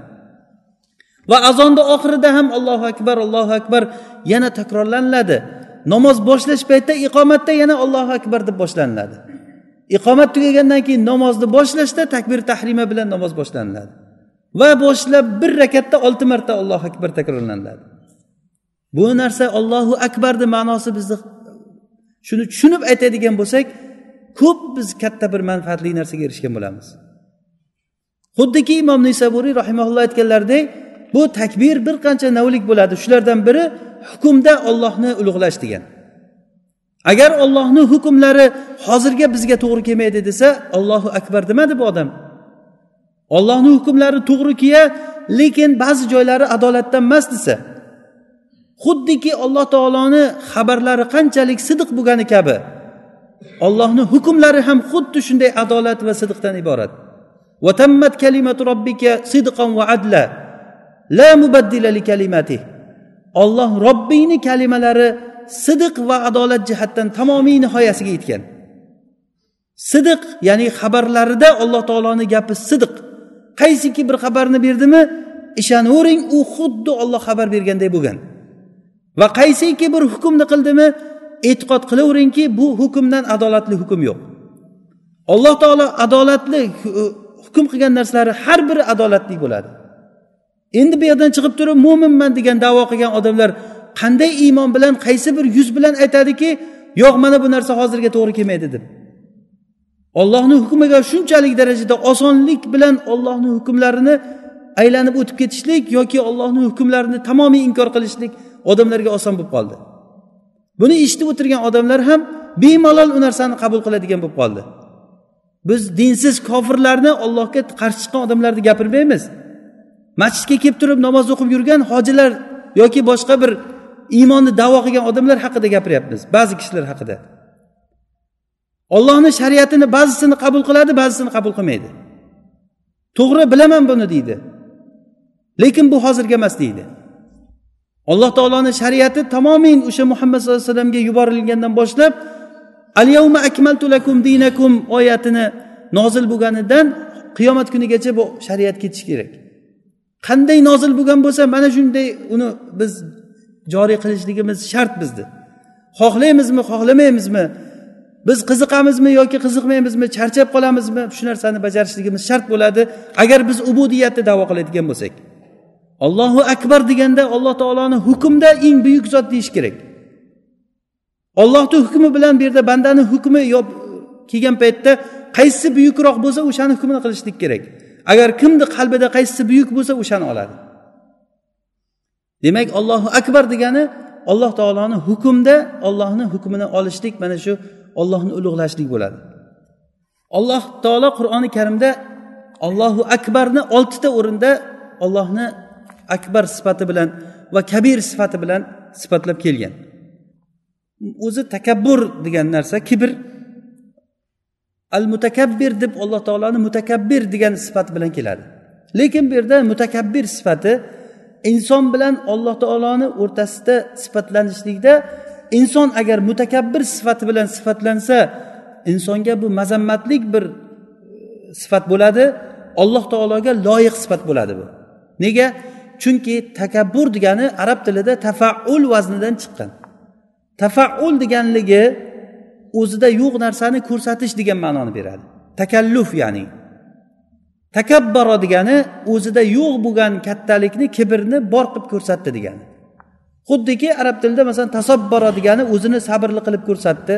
Va azonni oxirida ham allohu akbar allohu akbar yana takrorlaniladi. Namoz boshlash paytida iqomatda yana allohu akbar deb boshlaniladi. Iqomat tugagandan keyin namozni boshlashda takbir tahrima bilan namoz boshlaniladi. Va boshlab bir rakatda olti marta allohu akbar takrorlaniladi. Bu narsa ollohu akbarni ma'nosi bizni shuni tushunib aytadigan bo'lsak ko'p biz katta bir manfaatli narsaga erishgan bo'lamiz. Xuddiki imom nisaburiy rahimaulloh aytganlaridek bu takbir bir qancha navlik bo'ladi. Shulardan biri hukmda ollohni ulug'lash degan. Agar ollohni hukmlari hozirga bizga to'g'ri kelmaydi desa ollohu akbar demadi bu odam. Ollohni hukmlari to'g'ri kelya lekin ba'zi joylari adolatdan emas desa. Xuddiki alloh taoloni xabarlari qanchalik sidiq bo'lgani kabi. Ollohni hukmlari ham xuddi shunday adolat va sidiqdan iborat. Vatammat kalimatu robbika sidqan va adla la mubaddila li kalimatih olloh robbingni kalimalari sidiq va adolat jihatdan tamomiy nihoyasiga yetgan. Sidiq ya'ni xabarlarida alloh taoloni gapi sidiq. Qaysiki bir xabarni berdimi ishonavering u xuddi olloh xabar berganday bo'lgan. Va qaysiki bir hukmni qildimi e'tiqod qilaveringki bu hukmdan adolatli hukm yo'q. Alloh taolo adolatli hukm qilgan narsalari har biri adolatli bo'ladi. Endi bu yerdan chiqib turib mo'minman degan davo qilgan odamlar qanday iymon bilan qaysi bir yuz bilan aytadiki yo'q mana bu narsa hozirga to'g'ri kelmaydi deb. Ollohni hukmiga shunchalik darajada osonlik bilan ollohni hukmlarini aylanib o'tib ketishlik yoki ollohni hukmlarini tamomiy inkor qilishlik odamlarga oson bo'lib qoldi. Buni eshitib o'tirgan odamlar ham bemalol u narsani qabul qiladigan bo'lib qoldi. Biz dinsiz kofirlarni ollohga qarshi chiqqan odamlarni gapirmaymiz. Masjidga kelib turib namoz o'qib yurgan hojilar yoki boshqa bir iymonni davo qilgan odamlar haqida gapiryapmiz ba'zi kishilar haqida. Ollohni shariatini ba'zisini qabul qiladi ba'zisini qabul qilmaydi. To'g'ri bilaman buni deydi. Lekin bu hozirgi emas deydi. Alloh taoloni shariati tamomiy o'sha muhammad sallallohu alayhi vasallamga yuborilgandan boshlab al yavma akmaltu lakum dinakum oyatini nozil bo'lganidan qiyomat kunigacha bu shariat ketishi kerak. Qanday nozil bo'lgan bo'lsa mana shunday uni biz joriy qilishligimiz shart bizni xohlaymizmi xohlamaymizmi biz qiziqamizmi yoki qiziqmaymizmi charchab qolamizmi shu narsani bajarishligimiz shart bo'ladi. Agar biz ubudiyatni davo qiladigan bo'lsak. Allohu akbar deganda alloh taoloni hukmda eng buyuk zot deyish kerak. Ollohni hukmi bilan bu yerda bandani hukmi kelgan paytda qaysisi buyukroq bo'lsa o'shani hukmini qilishlik kerak. Agar kimni qalbida qaysisi buyuk bo'lsa o'shani oladi. Demak ollohu akbar degani alloh taoloni hukmda ollohni hukmini olishlik mana shu ollohni ulug'lashlik bo'ladi. Alloh taolo qur'oni karimda ollohu akbarni oltita o'rinda ollohni akbar sifati bilan va kabir sifati bilan sifatlab kelgan. O'zi takabbur degan narsa kibr. Al mutakabbir deb alloh taoloni mutakabbir degan sifat bilan keladi. Lekin bu yerda mutakabbir sifati inson bilan alloh taoloni o'rtasida sifatlanishlikda inson agar mutakabbir sifati bilan sifatlansa insonga bu mazammatlik bir e, sifat bo'ladi alloh taologa loyiq sifat bo'ladi bu. Nega? Chunki takabbur degani arab tilida tafaul vaznidan chiqqan. Tafaul deganligi o'zida yo'q narsani ko'rsatish degan ma'noni beradi. Takalluf ya'ni takabbaro degani o'zida yo'q bo'lgan kattalikni kibrni bor qilib ko'rsatdi degani. Xuddiki arab tilida masalan tasobbaro degani o'zini sabrli qilib ko'rsatdi.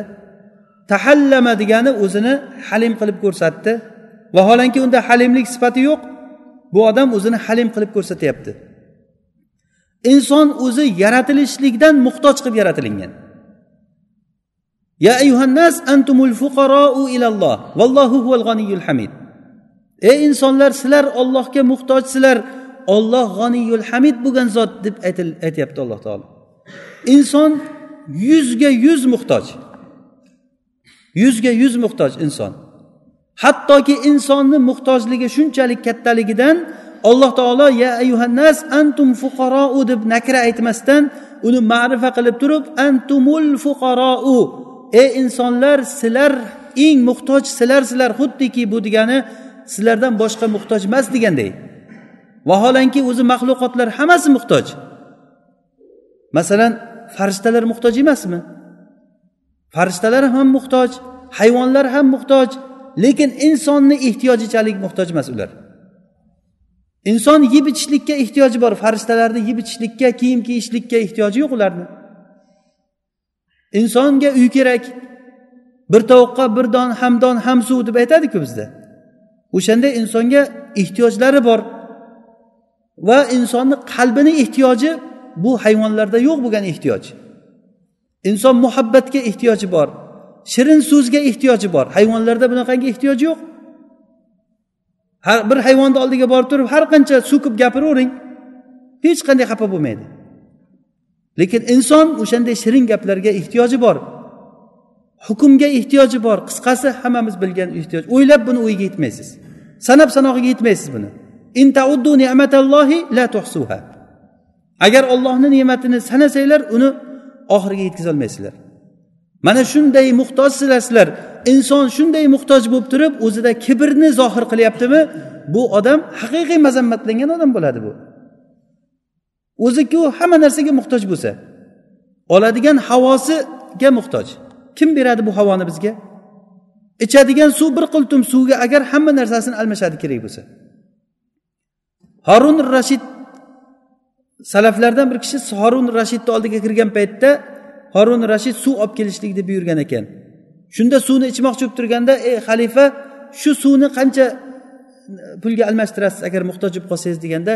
Tahallama degani o'zini halim qilib ko'rsatdi. Vaholanki unda halimlik sifati yo'q bu odam o'zini halim qilib ko'rsatyapti. Inson o'zi yaratilishlikdan muhtoj qilib yaratilingan. Ya ayyuhannas antumul fuqarou ilalloh vallohu huval g'aniyul hamid. Ey insonlar sizlar ollohga muhtojsizlar. Olloh g'aniyul hamid bo'lgan zot deb aytyapti alloh taolo. Inson yuzga yuz muhtoj. Yuzga yuz muhtoj inson. Hattoki insonni muhtojligi shunchalik kattaligidan alloh taolo ya ayuhannas antum fuqarou deb nakra aytmasdan uni ma'rifa qilib turib antumul fuqarou ey insonlar sizlar eng muhtoj Sizlar xuddiki bu degani sizlardan boshqa muhtoj emas deganday. Vaholanki o'zi maxluqotlar hammasi muhtoj. Masalan farishtalar muhtoj emasmi? Farishtalar ham muhtoj hayvonlar ham muhtoj lekin insonni ehtiyojichalik muhtoj emas ular. Inson yeb ichishlikka ehtiyoji bor farishtalarni yeb ichishlikka kiyim kiyishlikka ehtiyoji yo'q ularni. Insonga uy kerak bir tovuqqa bir don ham don ham suv deb aytadiku bizda. O'shanda insonga ehtiyojlari bor va insonni qalbini ehtiyoji bu hayvonlarda yo'q bo'lgan ehtiyoj. Inson muhabbatga ehtiyoji bor shirin so'zga ehtiyoji bor. Hayvonlarda bunaqangi ehtiyoj yo'q. Har bir hayvonni oldiga borib turib har qancha so'kib gapiravering hech qanday xafa bo'lmaydi. Lekin inson o'shanday shirin gaplarga ehtiyoji bor hukmga ehtiyoji bor. Qisqasi hammamiz bilgan ehtiyoj o'ylab buni o'yiga yetmaysiz. Sanab sanog'iga yetmaysiz buni. Agar ollohni ne'matini sanasanglar uni oxiriga yetkazolmaysizlar. Mana shunday muhtojsizlar sizlar inson shunday muhtoj bo'lib turib o'zida kibrni zohir qilyaptimi? Bu odam haqiqiy mazammatlangan odam bo'ladi bu. O'ziku hamma narsaga muhtoj bo'lsa oladigan havosiga muhtoj. Kim beradi bu havoni bizga? Ichadigan suv bir qultum suvga agar hamma narsasini almashadi kerak bo'lsa. Horun rashid salaflardan bir kishi horun rashidni oldiga kirgan paytda horun rashid suv olib kelishlikni buyurgan ekan. Shunda suvni ichmoqchi bo'lib turganda ey xalifa shu suvni qancha pulga almashtirasiz agar muhtoj bo'lib qolsangiz? deganda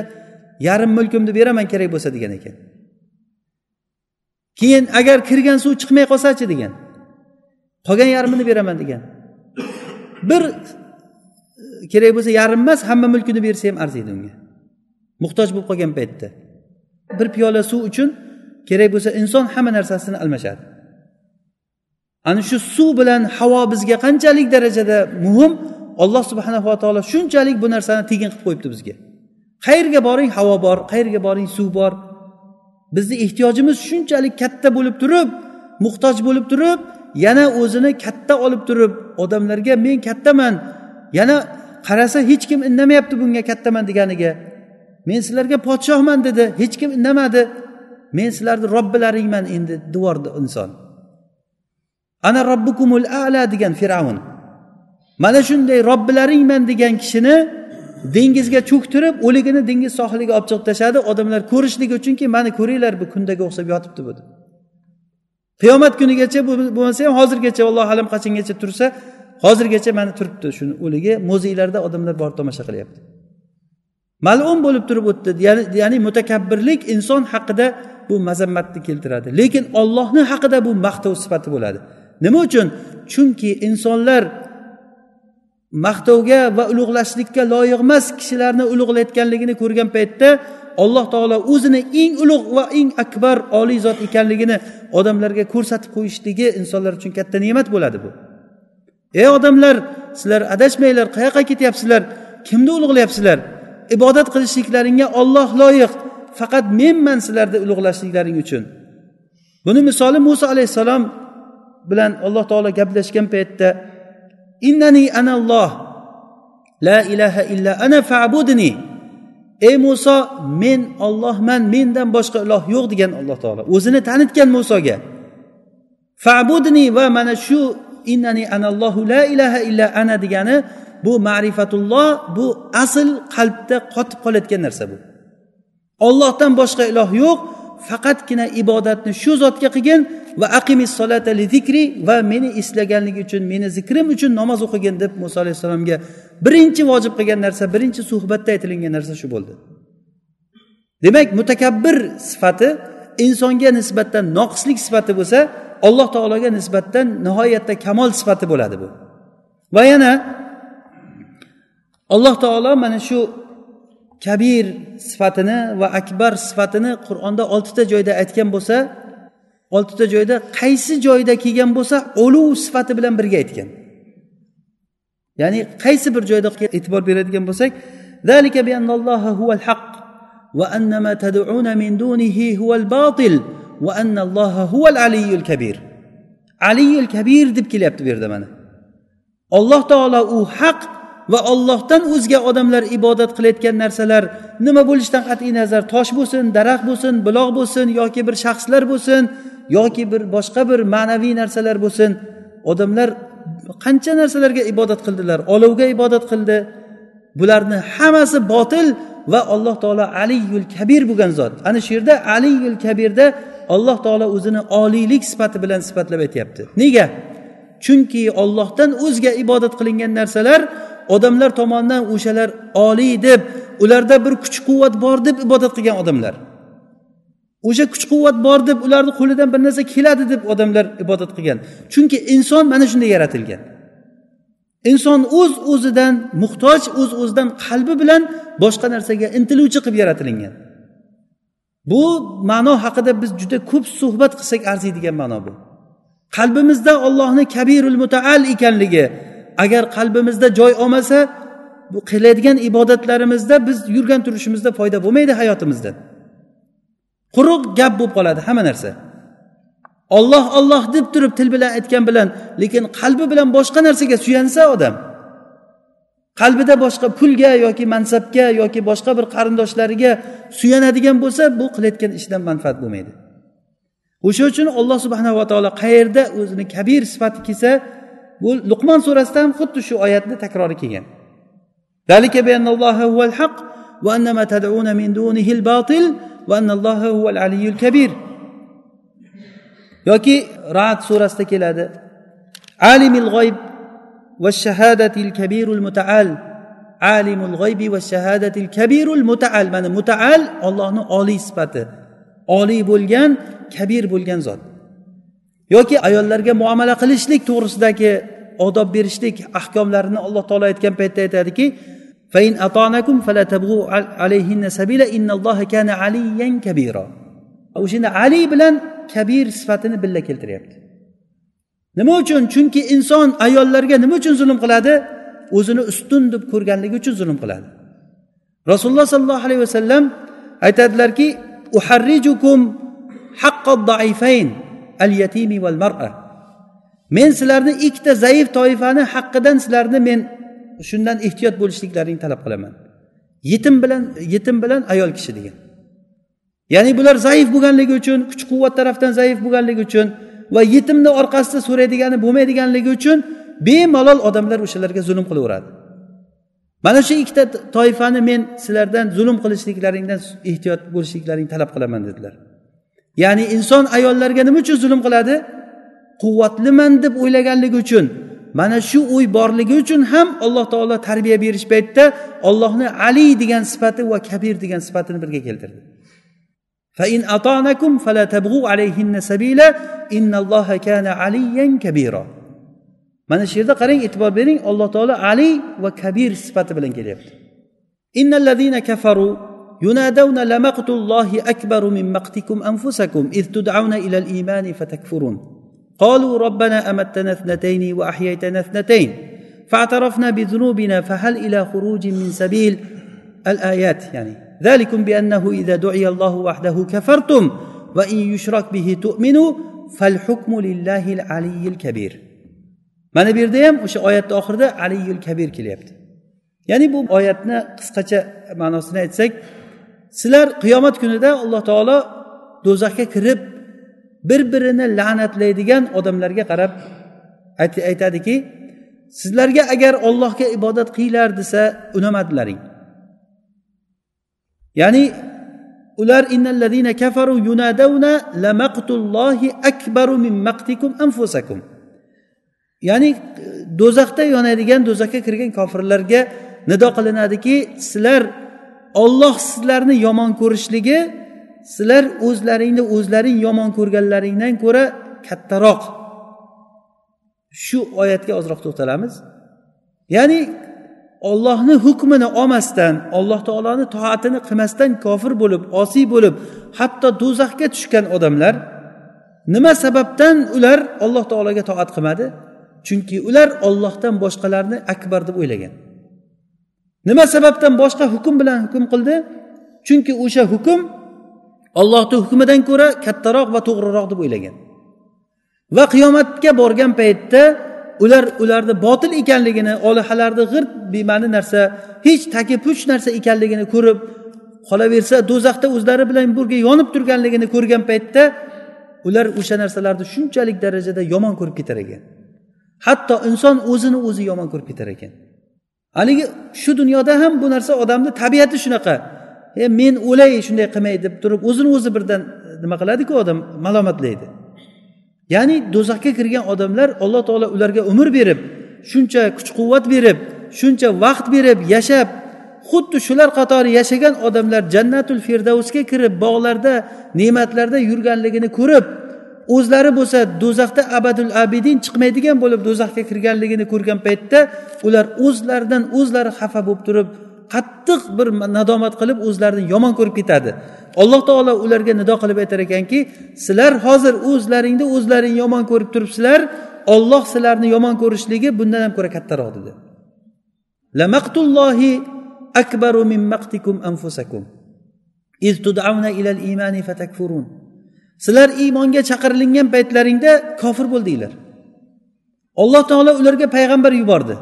yarim mulkimni beraman kerak bo'lsa degan ekan. Keyin agar kirgan suv chiqmay qolsachi degan qolgan yarmini beraman degan. Bir e, kerak bo'lsa yarim emas hamma mulkini bersa ham arziydi unga. Muhtoj bo'lib qolgan paytda. Bir piyola suv uchun kerak bo'lsa inson hamma narsasini almashadi. Ana shu suv bilan havo bizga qanchalik darajada muhim alloh subhanava taolo shunchalik bu narsani tekin qilib qo'yibdi bizga. Qayerga boring havo bor qayerga boring suv bor. Bizni ehtiyojimiz shunchalik katta bo'lib turib muhtoj bo'lib turib yana o'zini katta olib turib odamlarga men kattaman yana qarasa hech kim indamayapti bunga kattaman deganiga men sizlarga podshohman dedi hech kim indamadi men sizlarni robbilaringman endi devordi inson. Ana robbukumul ala degan fir'avn mana shunday robbilaringman degan kishini dengizga cho'ktirib o'ligini dengiz sohiliga olib chiqib tashladi. Odamlar ko'rishligi uchunki mana ko'ringlar bu kundaga o'xshab yotibdi bu qiyomat kunigacha bo'lmasa ham hozirgacha allohu alam qachongacha tursa hozirgacha mana turibdi shuni o'ligi muzeylarda odamlar borib tomosha qilyapti. Malum bo'lib turib o'tdi. Ya'ni ya'ni mutakabbirlik inson haqida bu mazammatni keltiradi. Lekin ollohni haqida bu maqtov sifati bo'ladi. Nima uchun? Chunki insonlar maqtovga va ulug'lashlikka loyiq emas kishilarni ulug'layotganligini ko'rgan paytda alloh taolo o'zini eng ulug' va eng akbar oliy zot ekanligini odamlarga ko'rsatib qo'yishligi insonlar uchun katta ne'mat bo'ladi bu. Ey odamlar sizlar adashmanglar qayoqqa ketyapsizlar? Kimni ulug'layapsizlar? Ibodat qilishliklaringga olloh loyiq faqat menman sizlarni ulug'lashliklaring uchun. Buni misoli muso alayhissalom bilan alloh taolo gaplashgan paytda innani analloh la ilaha illa ana fa'budni. Ey muso men ollohman mendan boshqa iloh yo'q degan alloh taolo. O'zini tanitgan musoga fa'budni va mana shu innani anallohu la ilaha illa ana degani bu ma'rifatulloh bu asl qalbda qotib qolayotgan narsa bu. Ollohdan boshqa iloh yo'q faqatgina ibodatni shu zotga qilgin va aqimis solata li zikri va meni eslaganligi uchun meni zikrim uchun namoz o'qigin deb muso alayhissalomga birinchi vojib qilgan narsa birinchi suhbatda aytilingan narsa shu bo'ldi. Demak mutakabbir sifati insonga nisbatan noqislik sifati bo'lsa alloh taologa nisbatan nihoyatda kamol sifati bo'ladi bu. Va yana alloh taolo mana shu kabir sifatini va akbar sifatini qur'onda oltita joyda aytgan bo'lsa oltita joyda qaysi joyda kelgan bo'lsa uluv sifati bilan birga aytgan. ya'ni qaysi bir joyda e'tibor beradigan bo'lsak وأن ما تدعون من دونه هو الباطل وأن الله هو العلي الكبير علي الكبير deb kelyapti bu yerda mana alloh taolo u haq va ollohdan o'zga odamlar ibodat qilayotgan narsalar nima bo'lishidan qat'iy nazar tosh bo'lsin daraxt bo'lsin buloq bo'lsin yoki bir shaxslar bo'lsin yoki bir boshqa bir ma'naviy narsalar bo'lsin odamlar qancha narsalarga ibodat qildilar olovga ibodat qildi. Bularni hammasi botil va alloh taolo aliyul kabir bo'lgan zot. Ana shu yerda aliyul kabirda alloh taolo o'zini oliylik sifati bilan sifatlab aytyapti. Nega? Chunki ollohdan o'zga ibodat qilingan narsalar odamlar tomonidan o'shalar oliy deb ularda bir kuch quvvat bor deb ibodat qilgan odamlar. O'sha kuch quvvat bor deb ularni qo'lidan bir narsa keladi deb odamlar ibodat qilgan. Chunki inson mana shunday yaratilgan. Inson o'z uz o'zidan muhtoj o'z uz o'zidan qalbi bilan boshqa narsaga intiluvchi qilib yaratilingan. Bu ma'no haqida biz juda ko'p suhbat qilsak arziydigan ma'no bu. Qalbimizda ollohni kabirul mutaal ekanligi agar qalbimizda joy olmasa bu qiladigan ibodatlarimizda biz yurgan turishimizda foyda bo'lmaydi hayotimizda quruq gap bo'lib qoladi hamma narsa. Olloh olloh deb turib til bilan aytgan bilan lekin qalbi bilan boshqa narsaga suyansa odam qalbida boshqa pulga yoki mansabga yoki boshqa bir qarindoshlariga suyanadigan bo'lsa bu qilayotgan ishidan manfaat bo'lmaydi. O'sha uchun alloh subhanava taolo qayerda o'zini kabir sifati kelsa bu luqmon surasida ham xuddi shu oyatni takrori kelgan. Kabir. Yoki raat surasida keladi. Alimil g'oyb va shahadatil kabirul mutaal. Alimul g'oybi va shahadatil kabirul mutaal. Mana mutaal ollohni oliy sifati. Oliy bo'lgan kabir bo'lgan zot. Yoki ayollarga muomala qilishlik to'g'risidagi odob berishlik ahkomlarini alloh taolo aytgan paytda aytadiki o'shanda ali bilan kabir sifatini birga keltiryapti. Nima uchun? Chunki inson ayollarga nima uchun zulm qiladi? O'zini ustun deb ko'rganligi uchun zulm qiladi. Rasululloh sollallohu alayhi vasallam aytadilarki uharrijukum daifayn al yatimi val mar'a men sizlarni ikkita zaif toifani haqqidan sizlarni men shundan ehtiyot bo'lishliklaringni talab qilaman. Yetim bilan yetim bilan ayol kishi degan. Ya'ni bular zaif bo'lganligi uchun kuch quvvat tarafdan zaif bo'lganligi uchun va yetimni orqasida so'raydigani bo'lmaydiganligi uchun bemalol odamlar o'shalarga zulm qilaveradi. Mana shu ikkita toifani men sizlardan zulm qilishliklaringdan ehtiyot bo'lishliklaringni talab qilaman dedilar. Ya'ni inson ayollarga nima uchun zulm qiladi? Quvvatliman deb o'ylaganligi uchun mana shu o'y borligi uchun ham alloh taolo tarbiya berish paytida ollohni ali degan sifati va kabir degan sifatini birga keltirdi فإن أطعنكم فلا تبغوا عليهن سبيلا إن الله كان عليا كبيرا mana shu yerda qarang e'tibor bering alloh taolo ali va kabir sifati bilan kelyapti innallazina kafaru ينادون لمقت الله أكبر من مقتكم أنفسكم إذ تدعون إلى الإيمان فتكفرون قالوا ربنا أمتنا اثنتين وأحييتنا اثنتين فاعترفنا بذنوبنا فهل إلى خروج من سبيل الآيات يعني ذلكم بأنه إذا دعي الله وحده كفرتم وإن يشرك به تؤمنوا فالحكم لله العلي الكبير mana bu yerda ham o'sha oyatni oxirida aliyul kabir kelyapti ya'ni bu oyatni qisqacha ma'nosini aytsak sizlar qiyomat kunida alloh taolo do'zaxga kirib bir birini la'natlaydigan odamlarga qarab aytadiki sizlarga agar ollohga ibodat qilinglar desa unamadilaring. Ya'ni ular innallazina kafaru yunadawna lamaqtullohi akbaru min maqtikum anfusakum. Ya'ni do'zaxda yonadigan do'zaxga kirgan kofirlarga nido qilinadiki sizlar olloh sizlarni yomon ko'rishligi sizlar o'zlaringni o'zlaring yomon ko'rganlaringdan ko'ra kattaroq. Shu oyatga ozroq to'xtalamiz. Ya'ni ollohni hukmini olmasdan alloh taoloni toatini qilmasdan kofir bo'lib osiy bo'lib hatto do'zaxga tushgan odamlar nima sababdan ular alloh taologa toat qilmadi? Chunki ular ollohdan boshqalarni akbar deb o'ylagan. Nima sababdan boshqa hukm bilan hukm qildi? Chunki o'sha hukm ollohni hukmidan ko'ra kattaroq va to'g'riroq deb o'ylagan. Va qiyomatga borgan paytda ular ularni botil ekanligini olihalarni g'irt bema'ni narsa hech tagi puch narsa ekanligini ko'rib qolaversa do'zaxda o'zlari bilan birga yonib turganligini ko'rgan paytda ular o'sha narsalarni shunchalik darajada yomon ko'rib ketar ekan. Hatto inson o'zini o'zi yomon ko'rib ketar ekan. Haligi shu dunyoda ham bu narsa odamni tabiati shunaqa. E men o'lay shunday qilmay deb turib o'zini o'zi birdan e, nima qiladiku odam? Malomatlaydi. Ya'ni do'zaxga kirgan odamlar alloh taolo ularga umr berib shuncha kuch quvvat berib shuncha vaqt berib yashab xuddi shular qatori yashagan odamlar jannatul firdavsga kirib bog'larda ne'matlarda yurganligini ko'rib o'zlari bo'lsa do'zaxda abadul abidin chiqmaydigan bo'lib do'zaxga kirganligini ko'rgan paytda ular o'zlaridan o'zlari xafa bo'lib turib qattiq bir nadomat qilib o'zlarini yomon ko'rib ketadi. Alloh taolo ularga nido qilib aytar ekanki sizlar hozir o'zlaringni o'zlaring yomon ko'rib turibsizlar olloh sizlarni yomon ko'rishligi bundan ham ko'ra kattaroq dedi. Lamaqtullohi akbaru min maqtikum anfusakum. Iz tud'auna ilal imani fatakfurun. Sizlar iymonga chaqirilingan paytlaringda kofir bo'ldinglar. Alloh taolo ularga payg'ambar yubordi.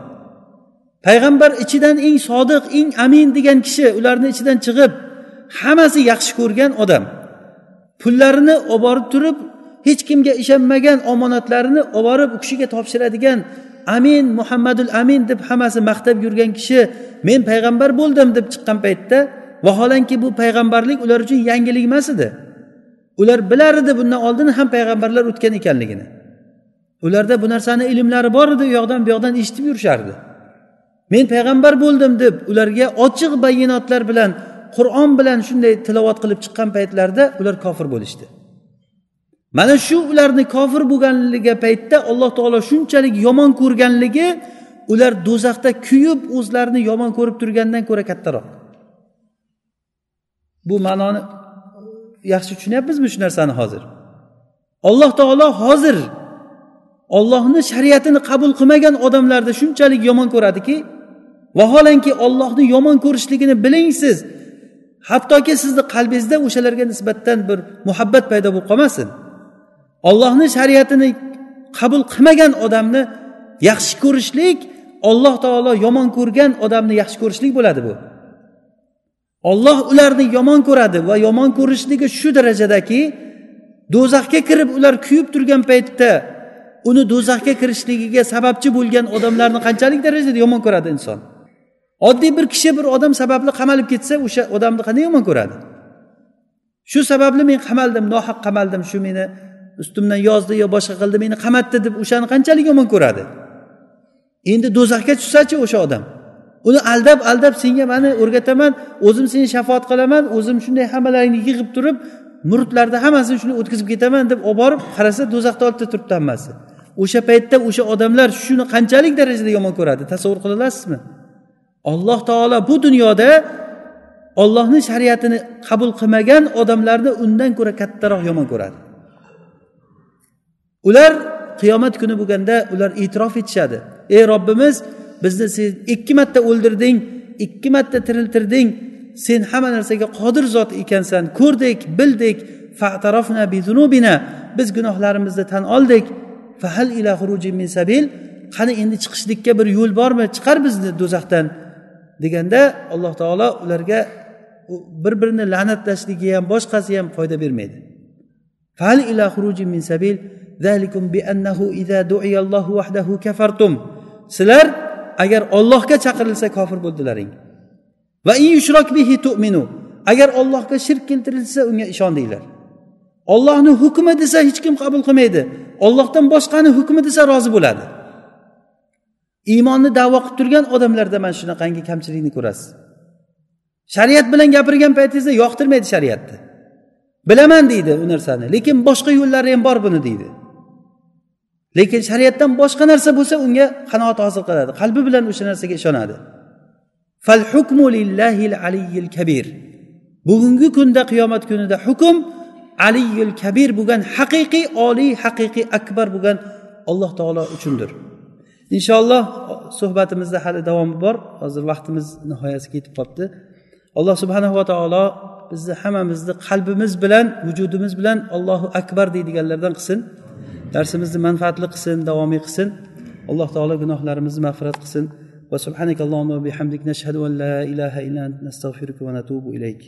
Payg'ambar ichidan eng sodiq eng amin degan kishi ularni ichidan chiqib hammasi yaxshi ko'rgan odam. Pullarini olib borib turib hech kimga ishonmagan omonatlarini olib borib u kishiga topshiradigan amin muhammadul amin deb hammasi maqtab yurgan kishi men payg'ambar bo'ldim deb chiqqan paytda vaholanki bu payg'ambarlik ular uchun yangilik emas edi. Ular bilar edi bundan oldin ham payg'ambarlar o'tgan ekanligini. Ularda bu narsani ilmlari bor edi u yoqdan bu yoqdan eshitib yurishardi. Men payg'ambar bo'ldim deb ularga ochiq bayonotlar bilan qur'on bilan shunday tilovat qilib chiqqan paytlarida ular kofir bo'lishdi. Mana shu ularni kofir bo'lganligi paytda alloh taolo shunchalik yomon ko'rganligi ular do'zaxda kuyib o'zlarini yomon ko'rib turgandan ko'ra kattaroq. Bu ma'noni yaxshi tushunyapmizmi shu narsani hozir? Alloh taolo hozir ollohni shariatini qabul qilmagan odamlarni shunchalik yomon ko'radiki vaholanki ollohni yomon ko'rishligini biling siz hattoki sizni qalbingizda o'shalarga nisbatan bir muhabbat paydo bo'lib qolmasin. Ollohni shariatini qabul qilmagan odamni yaxshi ko'rishlik olloh taolo yomon ko'rgan odamni yaxshi ko'rishlik bo'ladi bu. Olloh ularni yomon ko'radi va yomon ko'rishligi shu darajadaki do'zaxga kirib ular kuyib turgan paytda uni do'zaxga kirishligiga sababchi bo'lgan odamlarni qanchalik darajada yomon ko'radi inson? Oddiy bir kishi bir odam sababli qamalib ketsa o'sha odamni qanday yomon ko'radi? Shu sababli men qamaldim nohaq qamaldim shu meni ustimdan yozdi yo boshqa qildi meni qamatdi deb o'shani qanchalik yomon ko'radi? Endi do'zaxga tushsachi o'sha odam. Uni aldab aldab senga mani o'rgataman o'zim seni shafoat qilaman o'zim shunday hammalaringni yig'ib turib murtlarni hammasini shuni o'tkazib ketaman deb olib borib qarasa do'zaxni oldida turibdi hammasi. O'sha paytda o'sha odamlar shuni qanchalik darajada yomon ko'radi? Tasavvur qila olasizmi? Alloh taolo bu dunyoda ollohni shariatini qabul qilmagan odamlarni undan ko'ra kattaroq yomon ko'radi. Ular qiyomat kuni bo'lganda ular e'tirof etishadi. Ey robbimiz bizni sen ikki marta o'ldirding ikki marta tiriltirding sen hamma narsaga qodir zot ekansan ko'rdik bildik fatarofna bizunubina biz gunohlarimizni tan oldik. Fahal ila min sabil qani endi chiqishlikka bir yo'l bormi chiqar bizni do'zaxdan? Deganda alloh taolo ularga bir birini la'natlashligi ham boshqasi ham foyda bermaydi. Fal ila min sabil zalikum bi annahu idza du'iya allohu wahdahu kafartum. Sizlar agar ollohga chaqirilsa kofir bo'ldilaring. Va in yushrok bihi tu'minu agar ollohga shirk keltirilsa unga ishondinglar. Ollohni hukmi desa hech kim qabul qilmaydi. Ollohdan boshqani hukmi desa rozi bo'ladi. Iymonni davo qilib turgan odamlarda mana shunaqangi kamchilikni ko'rasiz. Shariat bilan gapirgan paytingizda yoqtirmaydi shariatni. Bilaman deydi u narsani lekin boshqa yo'llari ham bor buni deydi. Lekin shariatdan boshqa narsa bo'lsa unga qanoat hosil qiladi qalbi bilan o'sha narsaga ishonadi. Fal hukmu lillahil aliyil kabir. Bugungi kunda qiyomat kunida hukm aliyul kabir bo'lgan haqiqiy oliy haqiqiy akbar bo'lgan alloh taolo uchundir. Inshaalloh suhbatimizda hali davomi bor. Hozir vaqtimiz nihoyasiga yetib qolibdi. Alloh subhanava taolo bizni hammamizni qalbimiz bilan vujudimiz bilan allohu akbar deydiganlardan qilsin. Darsimizni manfaatli qilsin davomiy qilsin. Alloh taolo gunohlarimizni mag'firat qilsin. Va subhanak allohumma bihamdik nashhadu an la ilaha illa ant nastag'firuka va natubu ilayk.